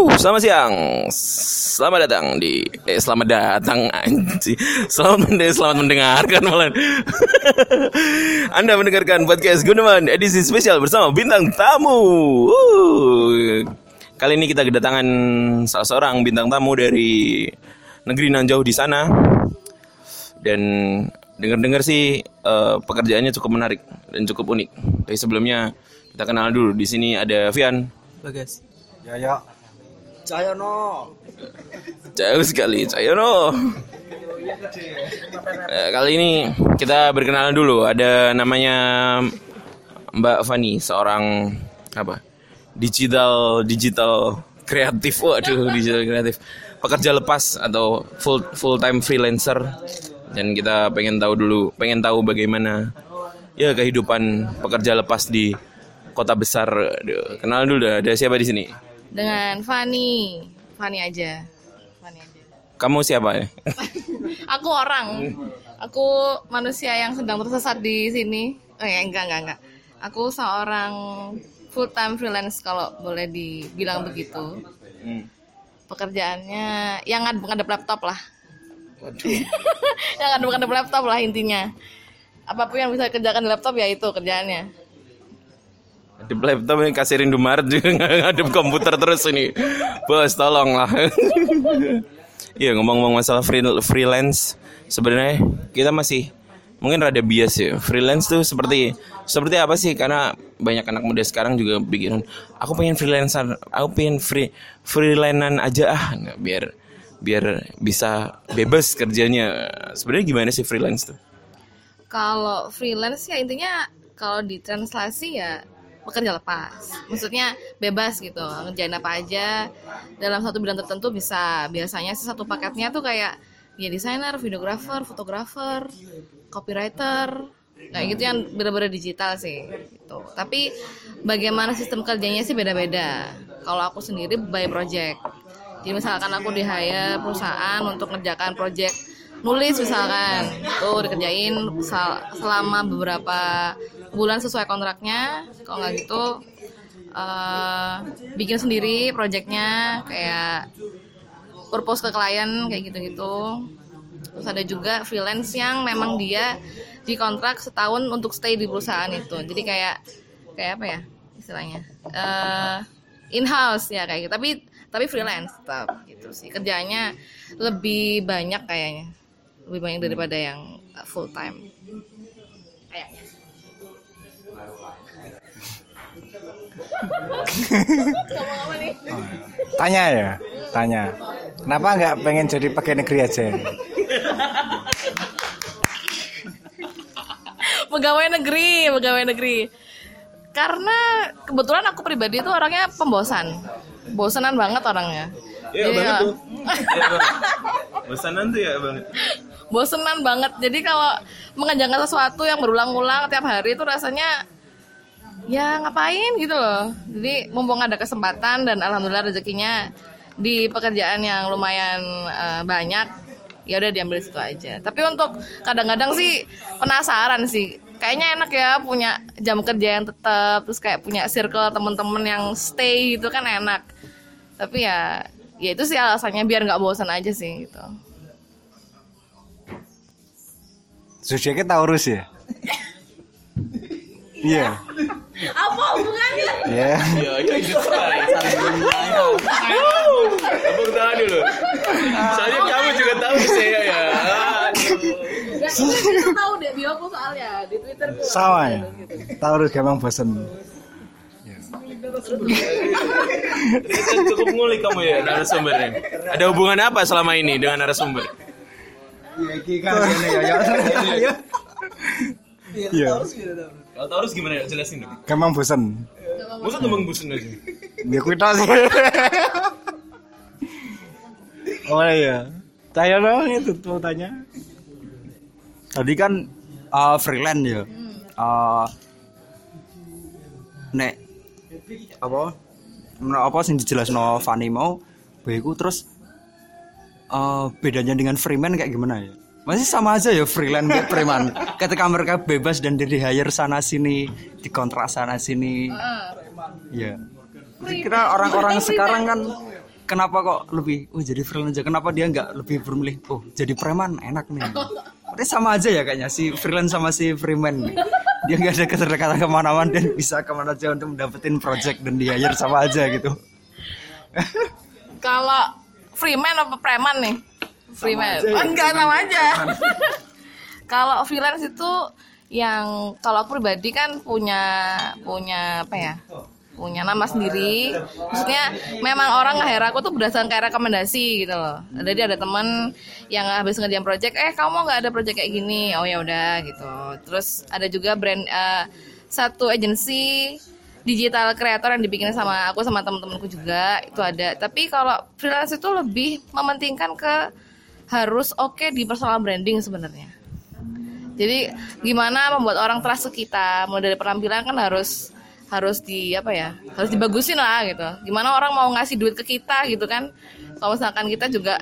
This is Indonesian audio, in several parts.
Selamat siang. Selamat datang di eh selamat datang anjing. Selamat mendengar, selamat mendengarkan malah. Anda mendengarkan podcast Gunawan edisi spesial bersama bintang tamu. Woo. Kali ini kita kedatangan salah seorang bintang tamu dari negeri nan jauh di sana. Dan dengar-dengar sih eh, pekerjaannya cukup menarik dan cukup unik. Tapi sebelumnya kita kenal dulu. Di sini ada Vian. Bagas. Ya ya. Cayono. Jauh sekali, Cayono. Eh, kali ini kita berkenalan dulu. Ada namanya Mbak Fani, seorang apa? Digital digital kreatif. Waduh, digital kreatif. Pekerja lepas atau full full time freelancer. Dan kita pengen tahu dulu, pengen tahu bagaimana ya kehidupan pekerja lepas di kota besar. Aduh, kenalan dulu dah. Ada siapa di sini? Dengan Fanny. Fanny aja. Fanny aja. Kamu siapa ya? Aku orang. Aku manusia yang sedang tersesat di sini. Oh ya, enggak, enggak, enggak. Aku seorang full time freelance kalau boleh dibilang begitu. Hmm. Pekerjaannya yang ngadep ngadep laptop lah. yang ngadep ngadep laptop lah intinya. Apa pun yang bisa dikerjakan di laptop ya itu kerjaannya. Di laptop ini kasir Indomaret juga ngadep komputer terus ini. Bos, tolong lah. Iya ngomong-ngomong masalah free, freelance, sebenarnya kita masih mungkin rada bias ya. Freelance tuh seperti seperti apa sih? Karena banyak anak muda sekarang juga bikin, aku pengen freelancer, aku pengen free freelancean aja ah, nggak biar biar bisa bebas kerjanya. Sebenarnya gimana sih freelance tuh? Kalau freelance ya intinya kalau ditranslasi ya pekerja lepas. Maksudnya bebas gitu, ngerjain apa aja dalam satu bidang tertentu bisa. Biasanya sih satu paketnya tuh kayak ya desainer, videografer, fotografer, copywriter, kayak gitu yang bener-bener digital sih gitu. Tapi bagaimana sistem kerjanya sih beda-beda. Kalau aku sendiri by project. Jadi misalkan aku di hire perusahaan untuk ngerjakan project nulis misalkan tuh dikerjain sel- selama beberapa bulan sesuai kontraknya. Kalau nggak gitu eh, bikin sendiri projectnya kayak purpose ke klien kayak gitu-gitu. Terus ada juga freelance yang memang dia dikontrak setahun untuk stay di perusahaan itu. Jadi kayak kayak apa ya istilahnya? Eh in house ya kayak gitu. Tapi tapi freelance tetap gitu sih. Kerjanya lebih banyak kayaknya. Lebih banyak daripada yang full time. Kayaknya Ngomong apa nih? Tanya ya, tanya. Kenapa nggak pengen jadi pegawai negeri aja? pegawai negeri pegawai negeri karena kebetulan aku pribadi itu orangnya pembosan bosanan banget orangnya Iya Jadi, banget ya, tuh. Iya banget. Bosanan tuh ya banget. bosenan banget jadi kalau mengerjakan sesuatu yang berulang-ulang tiap hari itu rasanya ya ngapain gitu loh. Jadi mumpung ada kesempatan dan alhamdulillah rezekinya di pekerjaan yang lumayan eh, banyak ya udah diambil situ aja. Tapi untuk kadang-kadang sih penasaran sih. Kayaknya enak ya punya jam kerja yang tetap terus kayak punya circle temen-temen yang stay gitu kan enak. Tapi ya ya itu sih alasannya biar nggak bosan aja sih gitu. Zodiaknya Taurus ya? Iya. apa hubungannya Iya. Iya, iya itu Tepuk tangan dulu. Soalnya kamu juga tahu saya ya. Kita tahu deh bioku soalnya di Twitter tuh. Sama ya. Taurus gampang bosen. Kita cukup ngulik kamu ya narasumbernya. Ada hubungan apa selama ini dengan narasumber? Iya. Kalau Taurus gimana ya? Jelasin dong. Gampang bosen. Masa tembang busen aja? Ya kita sih. Oh iya. Tanya dong itu mau tanya. Tadi kan uh, freelance ya. Uh, nek apa? Menurut apa sing dijelasno Fani mau, bagiku terus uh, bedanya dengan freeman kayak gimana ya? Masih sama aja ya freelance kayak preman. Ketika mereka bebas dan di hire sana sini, dikontrak sana sini. Ya. Kira orang-orang sekarang kan kenapa kok lebih oh jadi freelance aja kenapa dia nggak lebih bermilih oh jadi preman enak nih Berarti sama aja ya kayaknya si freelance sama si freeman dia nggak ada keterkaitan ke mana-mana dan bisa ke mana aja untuk mendapatkan project dan di hire sama aja gitu Kalau freeman apa preman nih? Freeman. Oh, enggak sama aja. kalau freelance itu yang kalau aku pribadi kan punya punya apa ya? punya nama sendiri maksudnya memang orang nge aku tuh berdasarkan kayak rekomendasi gitu loh jadi ada teman yang habis ngerjain project eh kamu mau nggak ada project kayak gini oh ya udah gitu terus ada juga brand eh, satu agensi digital creator yang dibikin sama aku sama temen-temenku juga itu ada tapi kalau freelance itu lebih mementingkan ke harus oke di personal branding sebenarnya. Jadi gimana membuat orang trust ke kita? Mulai dari penampilan kan harus harus di apa ya harus dibagusin lah gitu. Gimana orang mau ngasih duit ke kita gitu kan? Kalau misalkan kita juga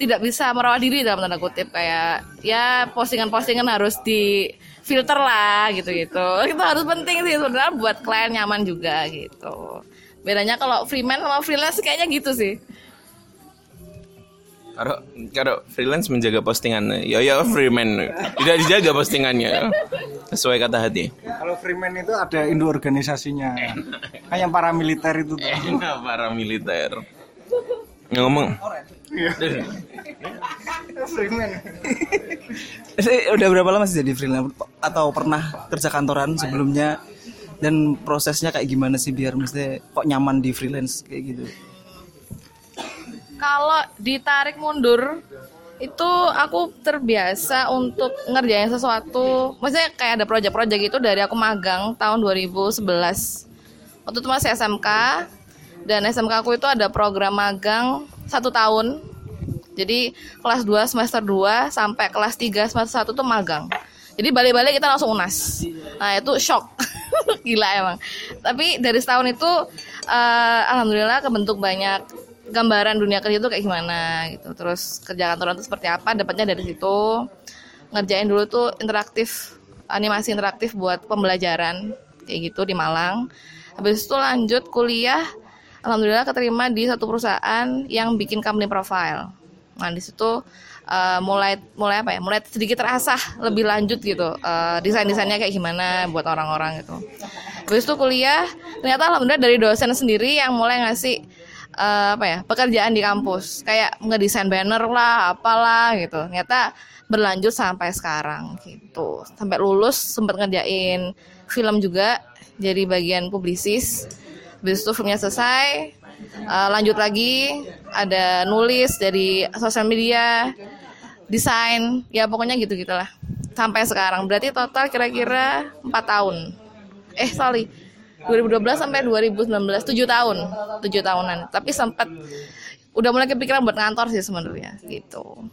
tidak bisa merawat diri dalam tanda kutip kayak ya postingan-postingan harus di filter lah gitu gitu itu harus penting sih sebenarnya buat klien nyaman juga gitu. Bedanya kalau freeman sama freelance kayaknya gitu sih Kalau kalau freelance menjaga postingan, ya ya freeman tidak dijaga postingannya sesuai kata hati. Kalau Freeman itu ada induk organisasinya. Kan yang paramiliter itu tuh. Enak para militer. Ngomong. Freeman. Eh, udah berapa lama sih jadi freelance atau pernah kerja kantoran sebelumnya dan prosesnya kayak gimana sih biar mesti kok nyaman di freelance kayak gitu kalau ditarik mundur itu aku terbiasa untuk ngerjain sesuatu. Maksudnya kayak ada project-project gitu dari aku magang tahun 2011 waktu itu masih SMK dan SMK aku itu ada program magang satu tahun. Jadi kelas 2 semester 2 sampai kelas 3 semester 1 tuh magang. Jadi balik-balik kita langsung unas. Nah itu shock. Gila emang. Tapi dari setahun itu eh, alhamdulillah kebentuk banyak gambaran dunia kerja itu kayak gimana gitu. Terus kerja kantoran itu seperti apa dapatnya dari situ. Ngerjain dulu tuh interaktif animasi interaktif buat pembelajaran kayak gitu di Malang. Habis itu lanjut kuliah alhamdulillah keterima di satu perusahaan yang bikin company profile. Nah di situ eh, mulai mulai apa ya mulai sedikit terasah lebih lanjut gitu eh, desain desainnya kayak gimana buat orang-orang gitu. Habis itu kuliah ternyata alhamdulillah dari dosen sendiri yang mulai ngasih eh, apa ya pekerjaan di kampus. Kayak ngedesain banner lah apalah gitu. Ternyata berlanjut sampai sekarang gitu. Sampai lulus sempat ngerjain film juga jadi bagian publisis. Habis itu filmnya selesai eh, lanjut lagi ada nulis dari sosial media desain ya pokoknya gitu gitulah sampai sekarang berarti total kira-kira empat tahun. Eh sorry 2012 sampai 2019 7 tahun 7 tahunan. Tapi sempat udah mulai kepikiran buat ngantor sih sebenarnya gitu.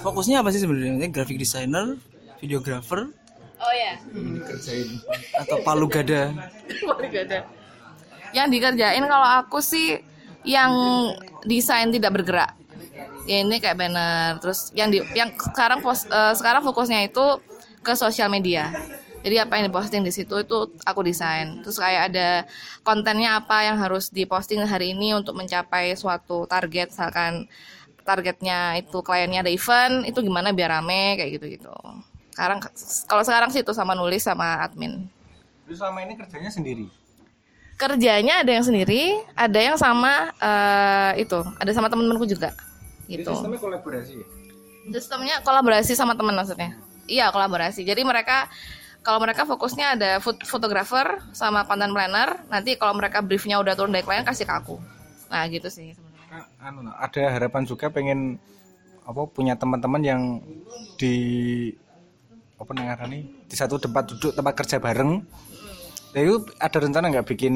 Fokusnya apa sih sebenarnya? Graphic designer videographer oh ya atau palu gada? Yang dikerjain kalau aku sih yang desain tidak bergerak. Ya ini kayak banner. Terus yang di yang sekarang pos, eh, sekarang fokusnya itu ke sosial media jadi apa yang diposting di situ itu aku desain terus kayak ada kontennya apa yang harus diposting hari ini untuk mencapai suatu target misalkan targetnya itu kliennya ada event itu gimana biar rame kayak gitu gitu sekarang kalau sekarang sih itu sama nulis sama admin Terus selama ini kerjanya sendiri. kerjanya ada yang sendiri ada yang sama eh, itu ada sama temen-temenku juga Jadi gitu sistemnya kolaborasi. ya? sistemnya kolaborasi sama teman maksudnya iya kolaborasi jadi mereka kalau mereka fokusnya ada food fotografer sama content planner nanti kalau mereka briefnya udah turun dari klien kasih ke aku nah gitu sih sebenarnya Nah, anu, nah, ada harapan juga pengen apa punya teman-teman yang di apa namanya nih di satu tempat duduk tempat kerja bareng. Ya itu ada rencana nggak bikin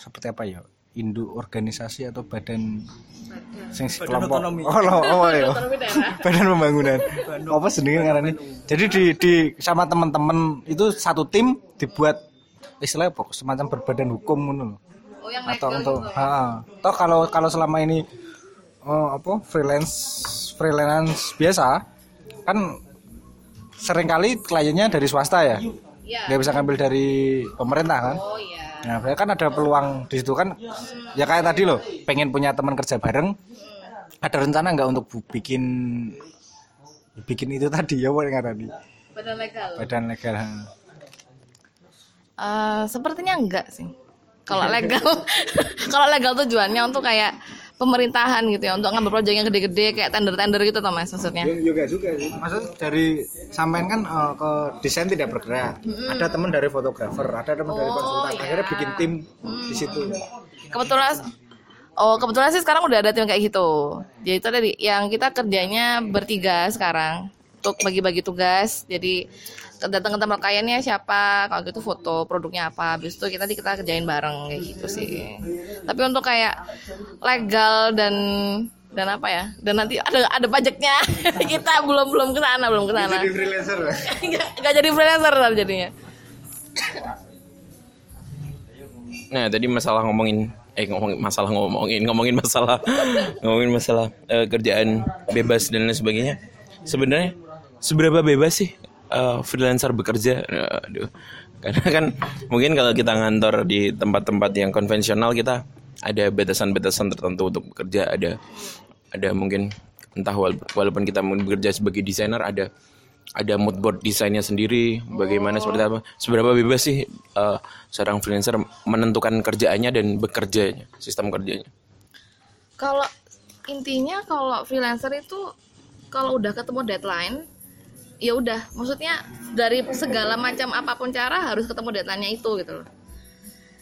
seperti apa ya? Induk organisasi atau badan sing kelompok oh, lo, oh, ya. badan pembangunan. Apa sendiri ngarani? Jadi di, di sama teman-teman itu satu tim dibuat istilahnya apa semacam berbadan hukum ngono loh oh yang atau untuk ha, toh kalau kalau selama ini oh, apa freelance freelance biasa kan sering kali kliennya dari swasta ya? Nggak bisa ngambil dari pemerintah kan? Oh iya Nah, kan ada peluang di situ kan ya kayak tadi loh, pengen punya teman kerja bareng. Ada rencana nggak untuk bu- bikin bikin itu tadi ya apa yang tadi badan legal badan legal. Eh, sepertinya enggak sih kalau legal kalau legal tujuannya untuk kayak pemerintahan gitu ya untuk ngambil proyek yang gede-gede kayak tender-tender gitu toh mas maksudnya? Juga juga sih maksud dari sampean kan eh, ke desain tidak bergerak. Ada teman dari fotografer ada teman dari konsultan. akhirnya bikin tim di situ. Kebetulan oh kebetulan sih sekarang udah ada tim kayak gitu. Jadi itu tadi yang kita kerjanya bertiga sekarang untuk bagi-bagi tugas. Jadi datang ke tempat kliennya siapa kalau gitu foto produknya apa. Habis itu kita kita kerjain bareng kayak gitu sih. Tapi untuk kayak legal dan dan apa ya dan nanti ada ada pajaknya. Kita belum belum ke sana belum ke sana. freelancer nggak nggak jadi freelancer jadinya. Nah, tadi masalah ngomongin eh ngomongin masalah ngomongin ngomongin masalah. Ngomongin masalah eh, kerjaan bebas dan lain sebagainya. Sebenarnya seberapa bebas sih eh, freelancer bekerja? Aduh. Karena kan mungkin kalau kita ngantor di tempat-tempat yang konvensional kita ada batasan-batasan tertentu untuk bekerja, ada ada mungkin entah wala- walaupun kita bekerja sebagai desainer ada ada mood board desainnya sendiri bagaimana seperti apa seberapa bebas sih eh, seorang freelancer menentukan kerjaannya dan bekerjanya sistem kerjanya kalau intinya kalau freelancer itu kalau udah ketemu deadline ya udah maksudnya dari segala macam apa pun cara harus ketemu deadline-nya itu gitu loh.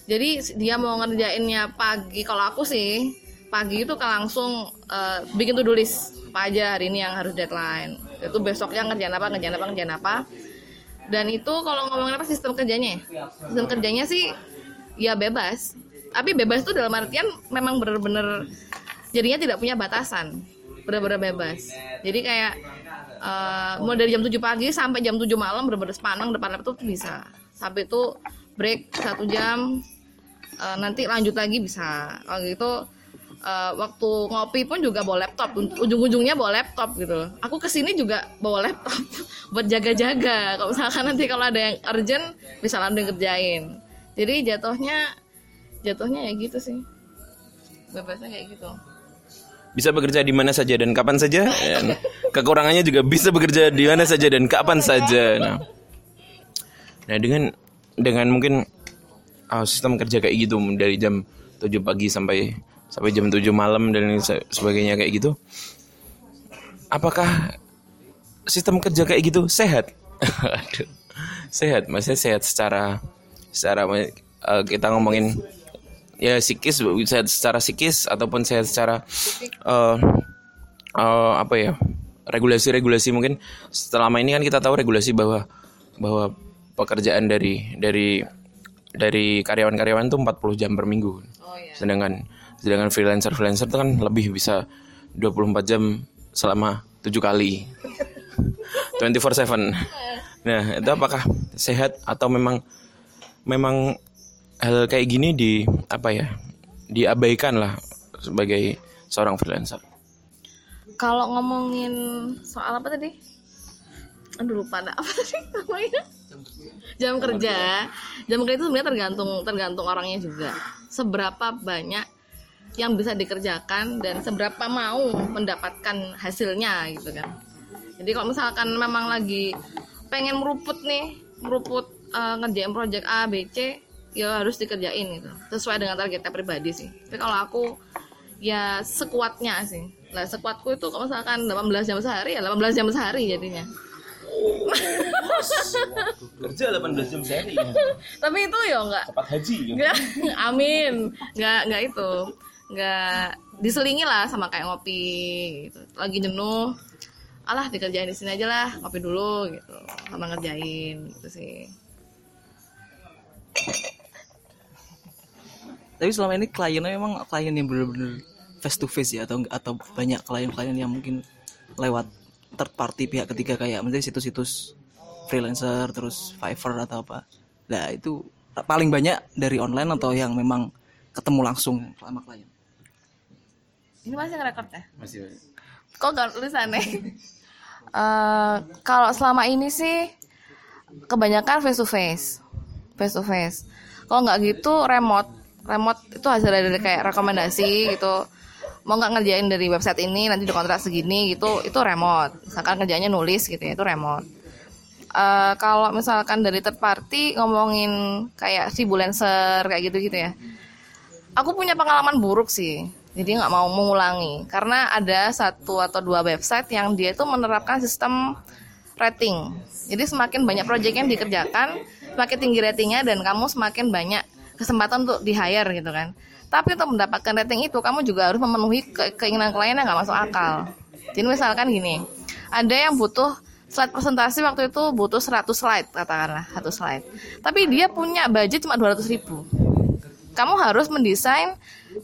Jadi dia mau ngerjainnya pagi kalau aku sih pagi itu kan langsung eh, bikin to do list apa aja hari ini yang harus deadline. Itu besoknya ngerjain apa ngerjain apa ngerjain apa. Dan itu kalau ngomongin apa sistem kerjanya ya? sistem kerjanya sih ya bebas. Tapi bebas itu dalam artian memang bener-bener jadinya tidak punya batasan. Bener-bener bebas. Jadi kayak eh, mulai dari jam 7 pagi sampai jam 7 malam bener-bener sepanang depan laptop bisa. Sampai itu break satu jam. Eh, nanti lanjut lagi bisa. Kalau gitu eh, waktu ngopi pun juga bawa laptop. Ujung-ujungnya bawa laptop gitu. Aku ke sini juga bawa laptop buat jaga-jaga. Kalau misalkan nanti kalau ada yang urgent bisa langsung kerjain. Jadi jatuhnya jatuhnya ya gitu sih. Bebasnya kayak gitu bisa bekerja di mana saja dan kapan saja? Kekurangannya juga bisa bekerja di mana saja dan kapan saja. Nah, nah dengan dengan mungkin ah, sistem kerja kayak gitu dari jam 7 pagi sampai sampai jam 7 malam dan sebagainya kayak gitu apakah sistem kerja kayak gitu sehat? Sehat maksudnya sehat secara secara eh, kita ngomongin ya psikis sehat secara psikis ataupun sehat secara eh eh, apa ya regulasi-regulasi mungkin selama ini kan kita tahu regulasi bahwa bahwa pekerjaan dari dari dari karyawan-karyawan itu 40 jam per minggu. Sedangkan sedangkan freelancer-freelancer itu kan lebih bisa 24 jam selama 7 kali. 24/7. Nah, itu apakah sehat atau memang memang hal kayak gini di apa ya? diabaikan lah sebagai seorang freelancer. kalau ngomongin soal apa tadi? Aduh lupa dah apa tadi namanya? Jam kerja. Jam kerja. itu sebenarnya tergantung tergantung orangnya juga. Seberapa banyak yang bisa dikerjakan dan seberapa mau mendapatkan hasilnya gitu kan. Jadi kalau misalkan memang lagi pengen meruput nih meruput eh, ngerjain project A B C ya harus dikerjain gitu sesuai dengan targetnya pribadi sih tapi kalau aku ya sekuatnya sih lah sekuatku itu kalau misalkan 18 jam sehari ya 18 jam sehari jadinya Kerja 18 jam sehari. tapi itu ya enggak Cepat haji. Nggak, amin. Nggak, nggak itu. Nggak diselingi lah sama kayak ngopi gitu. Lagi jenuh, alah dikerjain di sini aja lah, ngopi dulu gitu. Sama ngerjain gitu sih. Tapi selama ini kliennya memang klien yang benar-benar face to face ya atau atau banyak klien-klien yang mungkin lewat third party pihak ketiga kayak misalnya situs-situs freelancer terus Fiverr atau apa. Nah, itu paling banyak dari online atau yang memang ketemu langsung sama klien. Ini masih ngerekord ya? Masih. Kok gak tulisannya? Eh, kalau selama ini sih kebanyakan face to face, face to face. kalau nggak gitu remote remote itu hasil dari kayak rekomendasi gitu. Mau nggak ngerjain dari website ini nanti dikontrak segini gitu itu remote. Misalkan kerjanya nulis gitu ya itu remote. Eh, kalau misalkan dari third party ngomongin kayak freelancer kayak gitu gitu ya. Aku punya pengalaman buruk sih jadi nggak mau mengulangi. Karena ada satu atau dua website yang dia itu menerapkan sistem rating. Jadi semakin banyak project yang dikerjakan semakin tinggi ratingnya dan kamu semakin banyak kesempatan untuk di hire gitu kan. Tapi untuk mendapatkan rating itu kamu juga harus memenuhi ke- keinginan klien yang nggak masuk akal. Jadi misalkan gini ada yang butuh slide presentasi waktu itu butuh 100 slide katakanlah satu slide. Tapi dia punya budget cuma 200 ribu. Kamu harus mendesain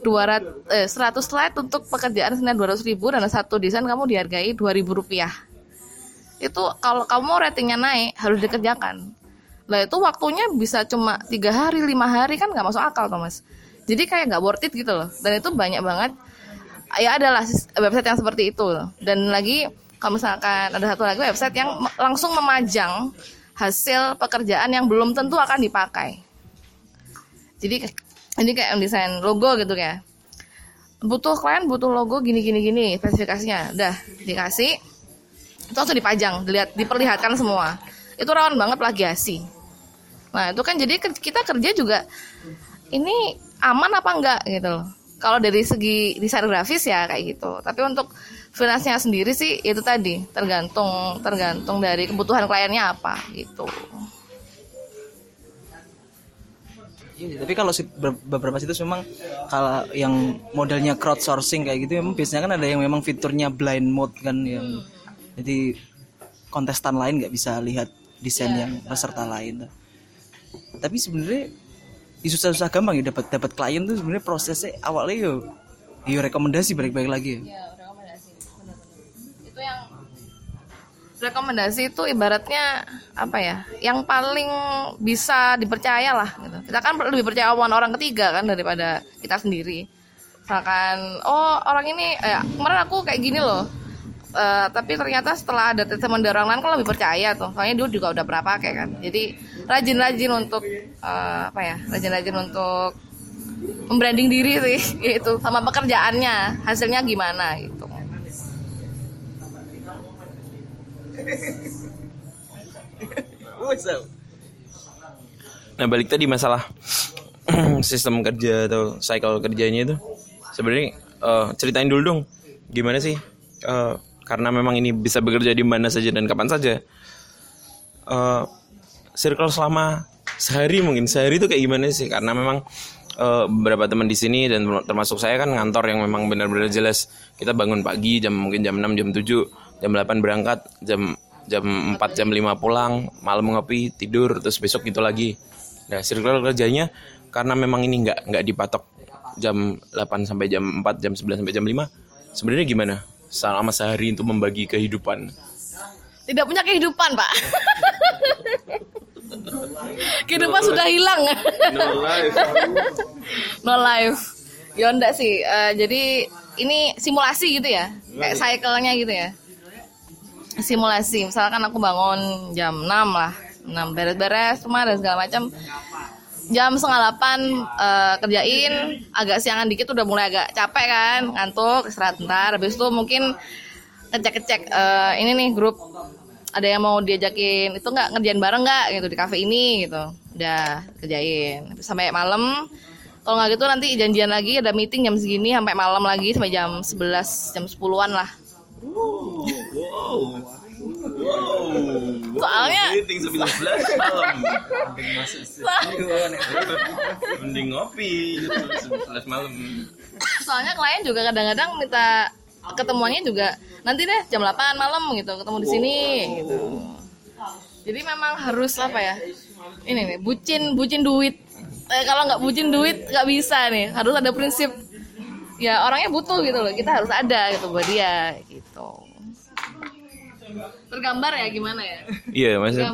200 eh, 100 slide untuk pekerjaan senilai 200 ribu dan satu desain kamu dihargai 2000 rupiah. Itu kalau kamu ratingnya naik harus dikerjakan lah itu waktunya bisa cuma tiga hari lima hari kan nggak masuk akal Thomas. Jadi kayak nggak worth it gitu loh. Dan itu banyak banget. Ya adalah website yang seperti itu dan lagi kalau misalkan ada satu lagi website yang langsung memajang hasil pekerjaan yang belum tentu akan dipakai. Jadi ini kayak desain logo gitu ya butuh klien butuh logo gini gini gini spesifikasinya. Udah dikasih. Itu langsung dipajang dilihat diperlihatkan semua. Itu rawan banget plagiasi nah itu kan jadi kita kerja juga ini aman apa enggak gitu loh. Kalau dari segi desain grafis ya kayak gitu. Tapi untuk freelance-nya sendiri sih itu tadi tergantung tergantung dari kebutuhan kliennya apa gitu. Iya, tapi kalau si- ber- beberapa situs memang kalau yang modelnya crowdsourcing kayak gitu memang biasanya kan ada yang memang fiturnya blind mode kan yang jadi kontestan lain nggak bisa lihat desain yang peserta lain. Tapi sebenarnya di susah-susah gampang ya dapat dapat klien tuh sebenarnya prosesnya awalnya yo yo rekomendasi balik-balik lagi. ya. Ya, rekomendasi. Itu yang rekomendasi itu ibaratnya apa ya? Yang paling bisa dipercaya lah gitu. Kita kan lebih percaya omongan orang ketiga kan daripada kita sendiri. Misalkan, oh orang ini eh, kemarin aku kayak gini loh. Eh, tapi ternyata setelah ada teman lain kan lebih percaya tuh. Soalnya dia juga udah berapa kayak kan. Jadi rajin-rajin untuk eh, apa ya? Rajin-rajin untuk membranding diri sih gitu sama pekerjaannya hasilnya gimana gitu. Nah balik tadi masalah sistem kerja atau cycle kerjanya itu. Sebenarnya eh, ceritain dulu dong gimana sih? Eh, karena memang ini bisa bekerja di mana saja dan kapan saja. Eh circle selama sehari mungkin. Sehari itu kayak gimana sih? Karena memang eh, beberapa teman di sini dan termasuk saya kan ngantor yang memang benar-benar jelas. Kita bangun pagi jam mungkin jam 6 jam 7 jam 8 berangkat jam jam 4 jam 5 pulang malam ngopi tidur terus besok gitu lagi. Nah circle kerjanya karena memang ini nggak nggak dipatok jam 8 sampai jam 4 jam 11 sampai jam 5 sebenarnya gimana? Selama sehari untuk membagi kehidupan. Tidak punya kehidupan pak kehidupan sudah hilang. No life. Ya enggak sih. Eh, jadi ini simulasi gitu ya? Kayak cycle-nya gitu ya? Simulasi. Misalkan aku bangun jam 6 lah. 6 beres-beres rumah dan segala macam. Jam setengah delapan eh, kerjain. Agak siangan dikit udah mulai agak capek kan? Ngantuk istirahat bentar. Habis itu mungkin ngecek-ngecek eh, ini nih grup ada yang mau diajakin itu nggak ngerjain bareng nggak? Gitu di cafe ini gitu. Udah kerjain. Sampai malam. Kalau nggak gitu nanti janjian lagi ada meeting jam segini sampai malam lagi sampai jam 11 jam 10-an lah. Soalnya meeting sampai jam 11 malam. Mending ngopi gitu 11 malam. Soalnya klien juga kadang-kadang minta ketemuannya juga nanti deh jam 8 malam gitu ketemu di sini gitu. Jadi memang harus apa ya ini nih bucin bucin duit. Eh, kalau nggak bucin duit nggak bisa nih. Harus ada prinsip ya orangnya butuh gitu loh kita harus ada gitu buat dia gitu. Tergambar ya gimana ya? Iya maksudnya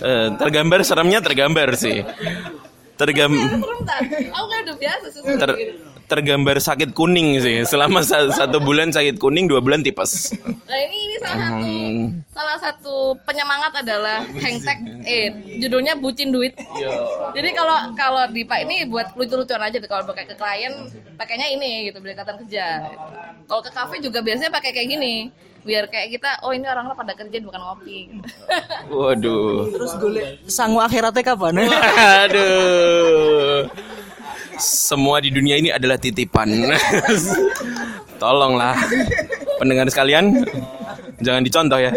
Eh, tergambar seremnya tergambar sih. Tergam serem tak? Aku kan udah biasa ter- tergambar sakit kuning sih selama sa- satu bulan sakit kuning dua bulan tipes nah ini ini salah satu Hmm. salah satu penyemangat adalah hangtag eh judulnya bucin duit. Jadi kalau kalau di Pak ini buat lucu-lucuan aja tuh kalau pakai ke klien pakainya ini gitu biar kelihatan kerja. gitu. Kalau ke kafe juga biasanya pakai kayak gini biar kayak kita oh ini orang-orang pada kerja bukan ngopi. Waduh. Terus golek sangu akhiratnya kapan? Aduh. Semua di dunia ini adalah titipan. Tolonglah pendengar sekalian jangan dicontoh ya.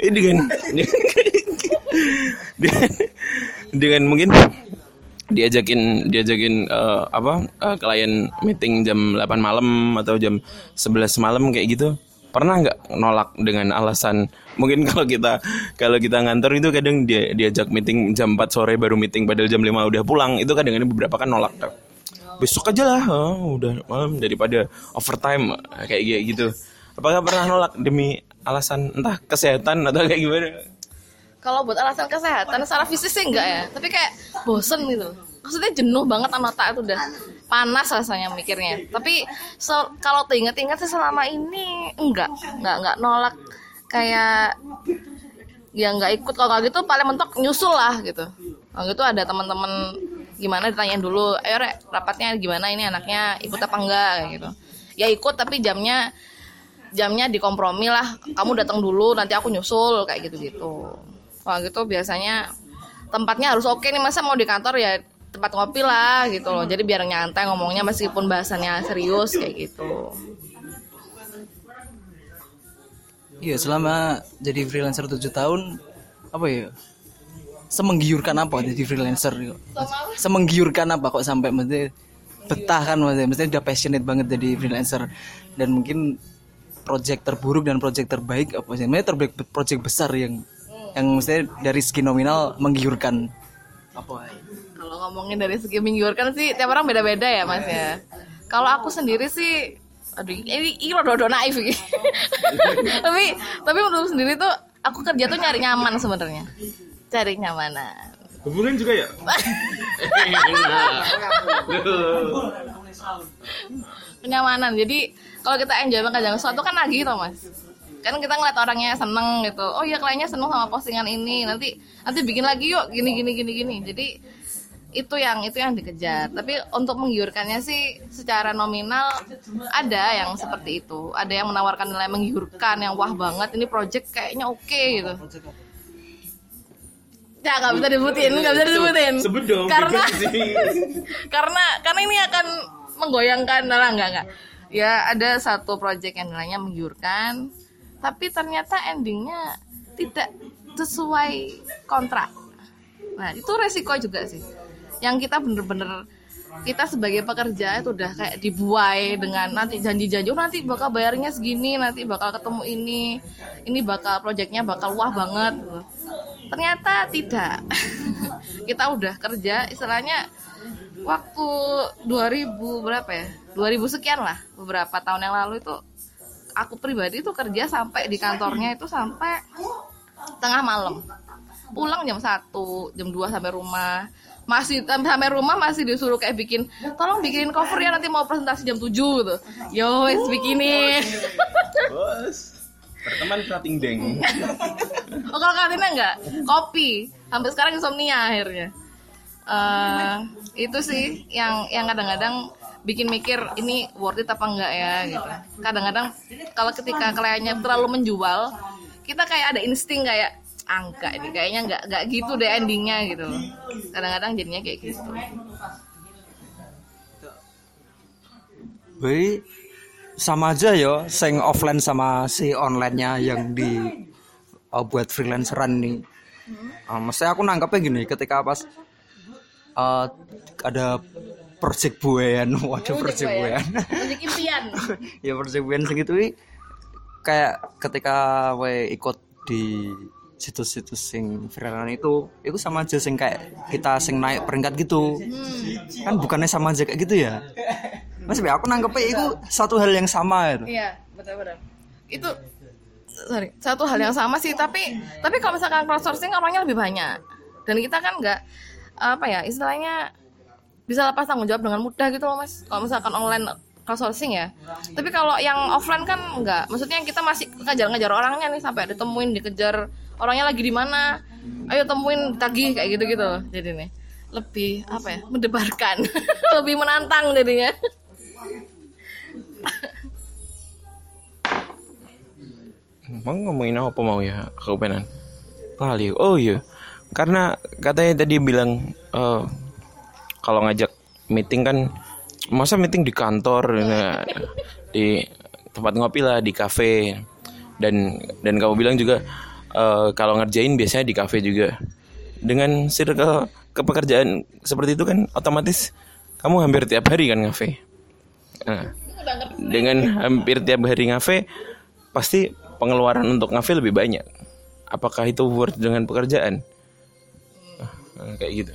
Ini dengan dengan, mungkin diajakin diajakin eh, apa eh, klien meeting jam 8 malam atau jam 11 malam kayak gitu pernah nggak nolak dengan alasan mungkin kalau kita kalau kita ngantor itu kadang dia diajak meeting jam 4 sore baru meeting padahal jam 5 udah pulang. Itu kadang-kadang beberapa kan nolak besok aja lah oh, udah malam daripada overtime kayak gitu. Apakah pernah nolak demi alasan entah kesehatan atau kayak gimana? Kalau buat alasan kesehatan secara fisik sih enggak ya, tapi kayak bosen gitu. Maksudnya jenuh banget sama otak itu udah panas rasanya mikirnya. Tapi so, kalau diingat-ingat sih selama ini enggak, enggak enggak nolak kayak ya nggak ikut kalau gitu paling mentok nyusul lah gitu. Kalau gitu ada teman-teman gimana ditanyain dulu, ayo rek rapatnya gimana ini anaknya ikut apa enggak gitu. Ya ikut tapi jamnya jamnya dikompromi lah kamu datang dulu nanti aku nyusul kayak gitu-gitu Wah gitu biasanya tempatnya harus oke nih masa mau di kantor ya tempat ngopi lah gitu loh. Jadi biar nyantai ngomongnya meskipun bahasannya serius kayak gitu. Iya selama jadi freelancer 7 tahun apa ya? Semenggiurkan apa jadi freelancer semenggiurkan apa kok sampai maksudnya betah kan maksudnya? Maksudnya udah passionate banget jadi freelancer. Dan mungkin project terburuk dan project terbaik apa sih? Maksudnya terbaik project besar yang yang maksudnya dari segi nominal menggiurkan apa? kalau ngomongin dari segi menggiurkan sih tiap orang beda-beda ya mas ya. Kalau aku sendiri sih aduh ini ini rada naif iki. tapi tapi menurut sendiri tuh aku kerja tuh nyari nyaman sebenarnya. Cari nyamanan hubungan juga ya? Kenyamanan. Jadi kalau kita enjoy mengerjakan sesuatu kan lagi gitu mas. Kan kita ngeliat orangnya seneng gitu. Oh iya kliennya seneng sama postingan ini. Nanti nanti bikin lagi yuk. Gini gini gini gini. Jadi itu yang itu yang dikejar. Tapi untuk menggiurkannya sih secara nominal ada yang seperti itu. Ada yang menawarkan nilai menggiurkan yang wah banget ini project kayaknya oke gitu. Ya nggak bisa disebutin nggak bisa disebutin. Sebut dong karena karena karena ini akan menggoyangkan lah enggak enggak. Ya ada satu project yang nilainya menggiurkan tapi ternyata endingnya tidak sesuai kontrak. Nah itu resiko juga sih yang kita bener-bener kita sebagai pekerja itu udah kayak dibuai dengan nanti janji-janji oh, nanti bakal bayarnya segini nanti bakal ketemu ini ini bakal proyeknya bakal wah banget. Ternyata tidak. Kita udah kerja istilahnya waktu 2000 berapa ya? 2000 sekian lah beberapa tahun yang lalu itu aku pribadi tuh kerja sampai di kantornya itu sampai tengah malam. Pulang jam 1 jam 2 sampai rumah masih sampai rumah masih disuruh kayak bikin tolong bikinin cover ya nanti mau presentasi jam 7 gitu. Yo wes bikinin bos. Berteman cutting deng. Oh kalau kantinnya enggak? Kopi. Sampai sekarang insomnia akhirnya. Eh, itu sih yang yang kadang-kadang bikin mikir ini worth it apa enggak ya? gitu. Kadang-kadang kalau ketika kliennya terlalu menjual kita kayak ada insting kayak angka ini kayaknya nggak nggak gitu deh endingnya gitu. Kadang-kadang jadinya kayak gitu. Berarti sama aja ya sing offline sama si online-nya yang di uh, buat freelanceran nih. Uh, maksudnya aku nangkepnya gini ketika pas uh, ada project buayan, waduh project buayan. Project impian. Ya project buayan segitu kayak ketika we ikut di situs-situs sing freelance itu itu sama aja sing kayak kita sing naik peringkat gitu. Kan bukannya sama aja kayak gitu ya? Mas aku nangkepnya itu satu hal yang sama gitu. iya betul-betul itu sorry satu hal yang sama sih tapi tapi kalau misalkan crowdsourcing orangnya lebih banyak. Dan kita kan nggak apa ya istilahnya bisa lepas tanggung jawab dengan mudah gitu loh mas. Kalau misalkan online crowdsourcing ya. Tapi kalau yang offline kan enggak maksudnya kita masih ngejar-ngejar orangnya nih sampai ditemuin dikejar orangnya lagi di mana? Ayo temuin tagih kayak gitu gitu jadi nih lebih apa ya mendebarkan. Lebih menantang jadinya. Mau ngomongin apa mau ya aku penan Lali Oh iya. Karena katanya tadi bilang eh, Kalau ngajak meeting kan Masa meeting di kantor nah, Di tempat ngopi lah Di kafe. Dan dan kamu bilang juga eh, Kalau ngerjain biasanya di kafe juga. Dengan circle kepekerjaan seperti itu kan Otomatis Kamu hampir tiap hari kan ngafe. Nah, dengan hampir tiap hari ngafe pasti pengeluaran untuk ngafe lebih banyak. Apakah itu worth dengan pekerjaan? Nah, kayak gitu.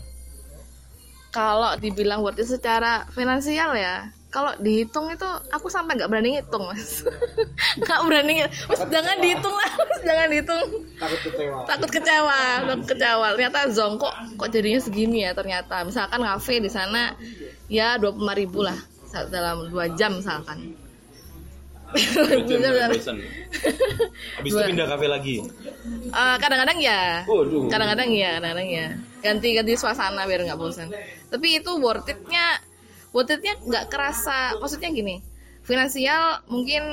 Kalau dibilang worth it secara finansial ya kalau dihitung itu aku sampai nggak berani ngitung mas. Nggak berani ngitung mas jangan dihitung lah mas jangan dihitung. Takut kecewa. Takut kecewa takut kecewa. Ternyata zong kok kok jadinya segini ya ternyata. Misalkan kafe di sana ya dua puluh ribu lah dalam dua jam misalkan. Habis itu pindah kafe lagi? Eh, kadang-kadang ya. Kadang-kadang ya kadang-kadang ya. Ganti-ganti suasana biar nggak bosan tapi itu worth itnya worth itnya nggak kerasa. Maksudnya gini finansial mungkin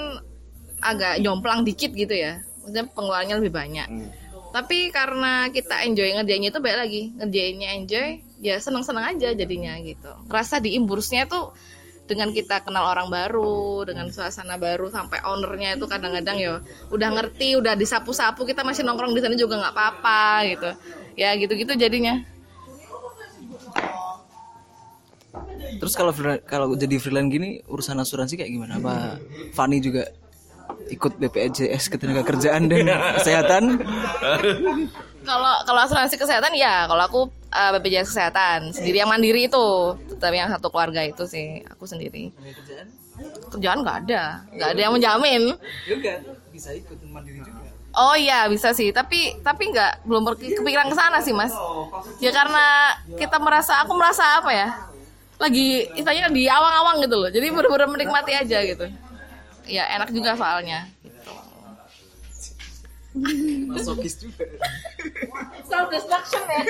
agak jomplang dikit gitu ya. Maksudnya pengeluarannya lebih banyak. Tapi karena kita enjoy ngerjainnya itu baik lagi. Ngerjainnya enjoy ya seneng-seneng aja jadinya gitu. Ngerasa di imbursnya tuh dengan kita kenal orang baru dengan suasana baru sampai ownernya itu kadang-kadang ya udah ngerti udah disapu-sapu kita masih nongkrong di sana juga nggak apa-apa gitu. Ya gitu-gitu jadinya Terus kalau kalau jadi freelance gini urusan asuransi kayak gimana? Apa Fani juga ikut BPJS ketenaga kerjaan dan kesehatan? kalau kalau asuransi kesehatan ya kalau aku eh, BPJS kesehatan sendiri yang mandiri itu tapi yang satu keluarga itu sih aku sendiri kerjaan nggak ada nggak ada yang menjamin Juga bisa ikut mandiri juga. Oh iya bisa sih, tapi tapi nggak belum kepikiran ke sana sih mas. Ya karena kita merasa aku merasa apa ya, lagi istilahnya di awang-awang gitu loh. Jadi bener-bener menikmati aja gitu. Ya enak juga soalnya. Gitu. Masokis juga. Self destruction ya.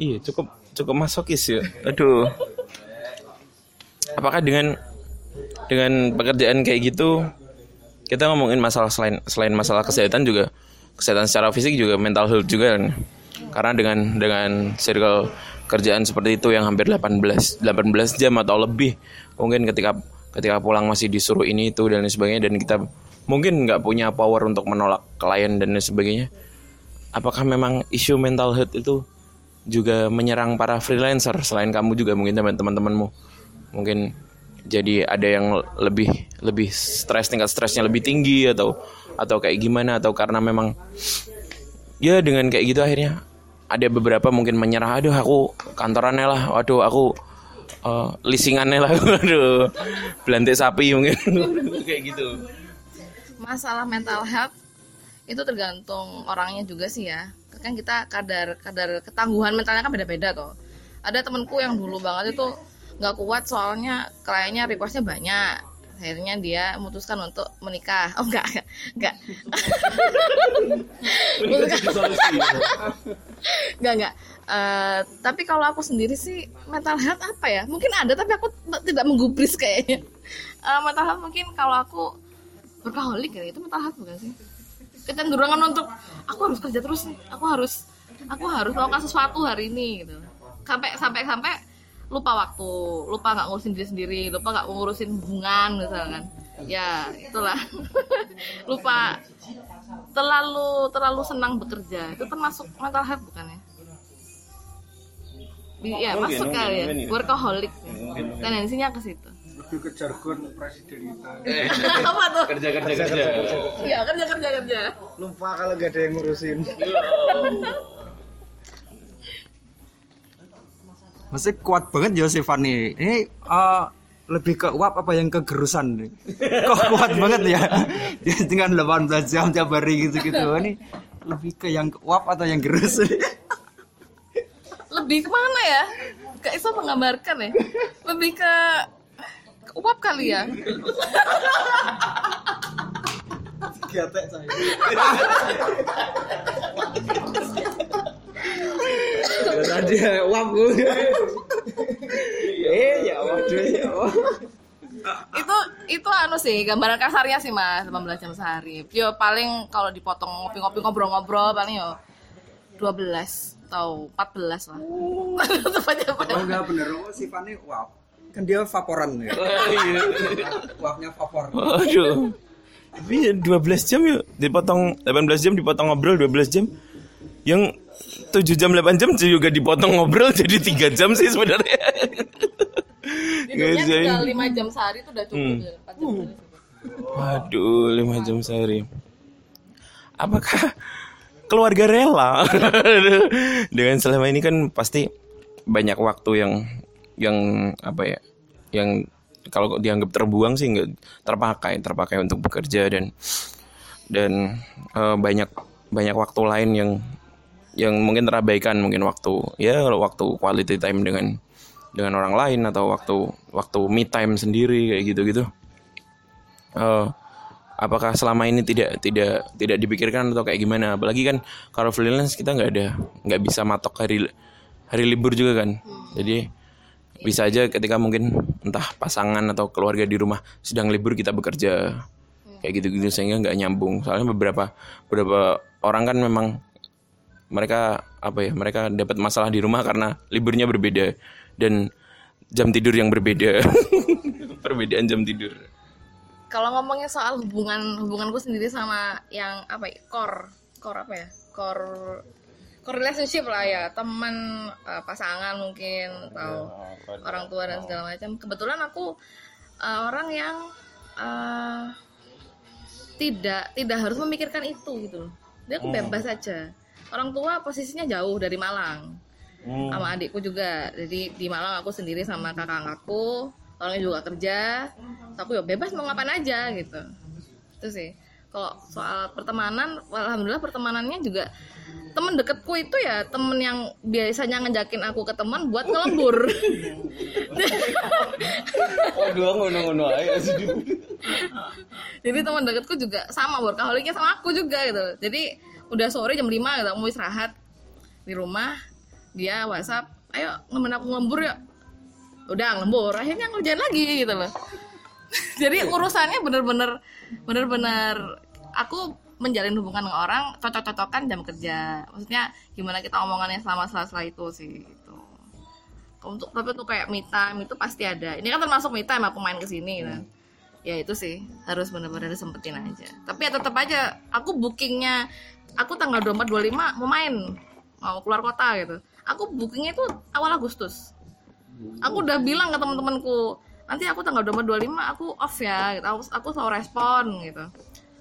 iya cukup cukup masokis ya aduh apakah dengan dengan pekerjaan kayak gitu kita ngomongin masalah selain selain masalah kesehatan juga kesehatan secara fisik juga mental health juga kan karena dengan dengan circle kerjaan seperti itu yang hampir 18 18 jam atau lebih. Mungkin ketika ketika pulang masih disuruh ini itu dan lain sebagainya dan kita mungkin nggak punya power untuk menolak klien dan lain sebagainya. Apakah memang isu mental health itu juga menyerang para freelancer? Selain kamu juga mungkin teman teman-temanmu. Mungkin jadi ada yang lebih lebih stres tingkat stresnya lebih tinggi atau atau kayak gimana? Atau karena memang ya dengan kayak gitu akhirnya ada beberapa mungkin menyerah aduh aku kantorannya lah waduh aku eh, leasingannya lah waduh belantai sapi mungkin kayak gitu Masalah mental health itu tergantung orangnya juga sih ya. Kan kita kadar kadar ketangguhan mentalnya kan beda-beda tuh. Ada temenku yang dulu banget itu nggak kuat soalnya kliennya requestnya banyak. Akhirnya dia memutuskan untuk menikah. Oh enggak, enggak, enggak. enggak, enggak. Eh, tapi kalau aku sendiri sih mental health apa ya? Mungkin ada tapi aku tidak menggubris kayaknya. Eh, mental health mungkin kalau aku berkaholik ya itu mental health bukan sih? Kecenderungan untuk aku harus kerja terus nih. Aku harus aku harus melakukan sesuatu hari ini gitu. Sampai sampai sampai lupa waktu, lupa nggak ngurusin diri sendiri, lupa nggak ngurusin hubungan misalkan. Ya itulah. lupa terlalu terlalu senang bekerja. Itu termasuk mental health bukan ya? Iya masuk kali ya. workaholic tendensinya ke situ. Lebih ke jargon presiden kita apa tuh? kerja kerja kerja Iya kerja kerja kerja. Lupa kalau gak ada yang ngurusin. Masih kuat banget ya si Fanny. Ini eh, lebih ke uap apa yang kegerusan nih? Kok kuat banget ya? Dengan 18 jam tiap hari gitu-gitu. Ini lebih ke yang uap atau yang gerus? lebih ke mana ya gak bisa menggambarkan ya lebih ke, ke uap kali kali ya Tadi wap Eh ya waduh ya. itu itu anu sih gambaran kasarnya sih mas 18 jam sehari yo paling kalau dipotong ngopi-ngopi ngobrol-ngobrol paling yo 12 atau 14 lah aja Oh enggak bener oh si Fani wap. Kan dia vaporan ya. Wapnya vapor. Aduh. Tapi ya 12 jam yuk dipotong 18 jam dipotong ngobrol 12 jam. Yang 7 jam 8 jam juga dipotong ngobrol jadi 3 jam sih sebenarnya. Tidurnya Ngerjain. tinggal 5 jam sehari itu udah cukup Hmm. ya, 4 jam sehari. Waduh, 5 jam sehari. Apakah keluarga rela? Dengan selama ini kan pasti banyak waktu yang yang apa ya? Yang kalau dianggap terbuang sih nggak terpakai, terpakai untuk bekerja dan dan eh, banyak banyak waktu lain yang yang mungkin terabaikan mungkin waktu ya waktu quality time dengan dengan orang lain atau waktu waktu me time sendiri kayak gitu-gitu. Eh, apakah selama ini tidak tidak tidak dipikirkan atau kayak gimana? Apalagi kan kalau freelance kita nggak ada nggak bisa matok hari hari libur juga kan. Jadi bisa aja ketika mungkin entah pasangan atau keluarga di rumah sedang libur kita bekerja kayak gitu-gitu sehingga nggak nyambung. Soalnya beberapa beberapa orang kan memang mereka apa ya mereka dapat masalah di rumah karena liburnya berbeda dan jam tidur yang berbeda. Perbedaan jam tidur. Kalau ngomongnya soal hubungan hubunganku sendiri sama yang apa ya core core apa ya core core relationship lah ya teman eh, pasangan mungkin atau orang tua dan segala macam. Kebetulan aku eh, orang yang eh, tidak tidak harus memikirkan itu gitu loh. Dia aku bebas saja orang tua posisinya jauh dari Malang. Sama adikku juga. Jadi di Malang aku sendiri sama kakak aku orangnya juga kerja. Aku ya bebas mau ngapain aja gitu. Itu sih. Kalau soal pertemanan alhamdulillah pertemanannya juga temen deketku itu ya temen yang biasanya ngejakin aku ke teman buat ngelembur. Waduh, ngono-ngono aja. Sih. jadi teman deketku juga sama workaholicnya sama aku juga gitu. Jadi udah sore jam 5 gitu mau istirahat. Di rumah dia whatsapp ayo nemen aku ngelembur yuk. Udah ngelembur akhirnya ngerjain lagi gitu loh. Jadi urusannya bener-bener bener-bener aku menjalin hubungan dengan orang cocok-cocokan jam kerja. Maksudnya gimana kita omongannya selama sela-sela itu sih gitu. Untuk tapi tuh kayak me time itu pasti ada. Ini kan termasuk me time aku main ke sini gitu. ya itu sih harus benar-benar disempetin aja. Tapi ya tetap aja aku bookingnya aku tanggal 24 25 mau main mau keluar kota gitu. Aku bookingnya itu awal Agustus. Aku udah bilang ke teman-temanku nanti aku tanggal 24 25 aku off ya gitu. aku aku selalu respon gitu.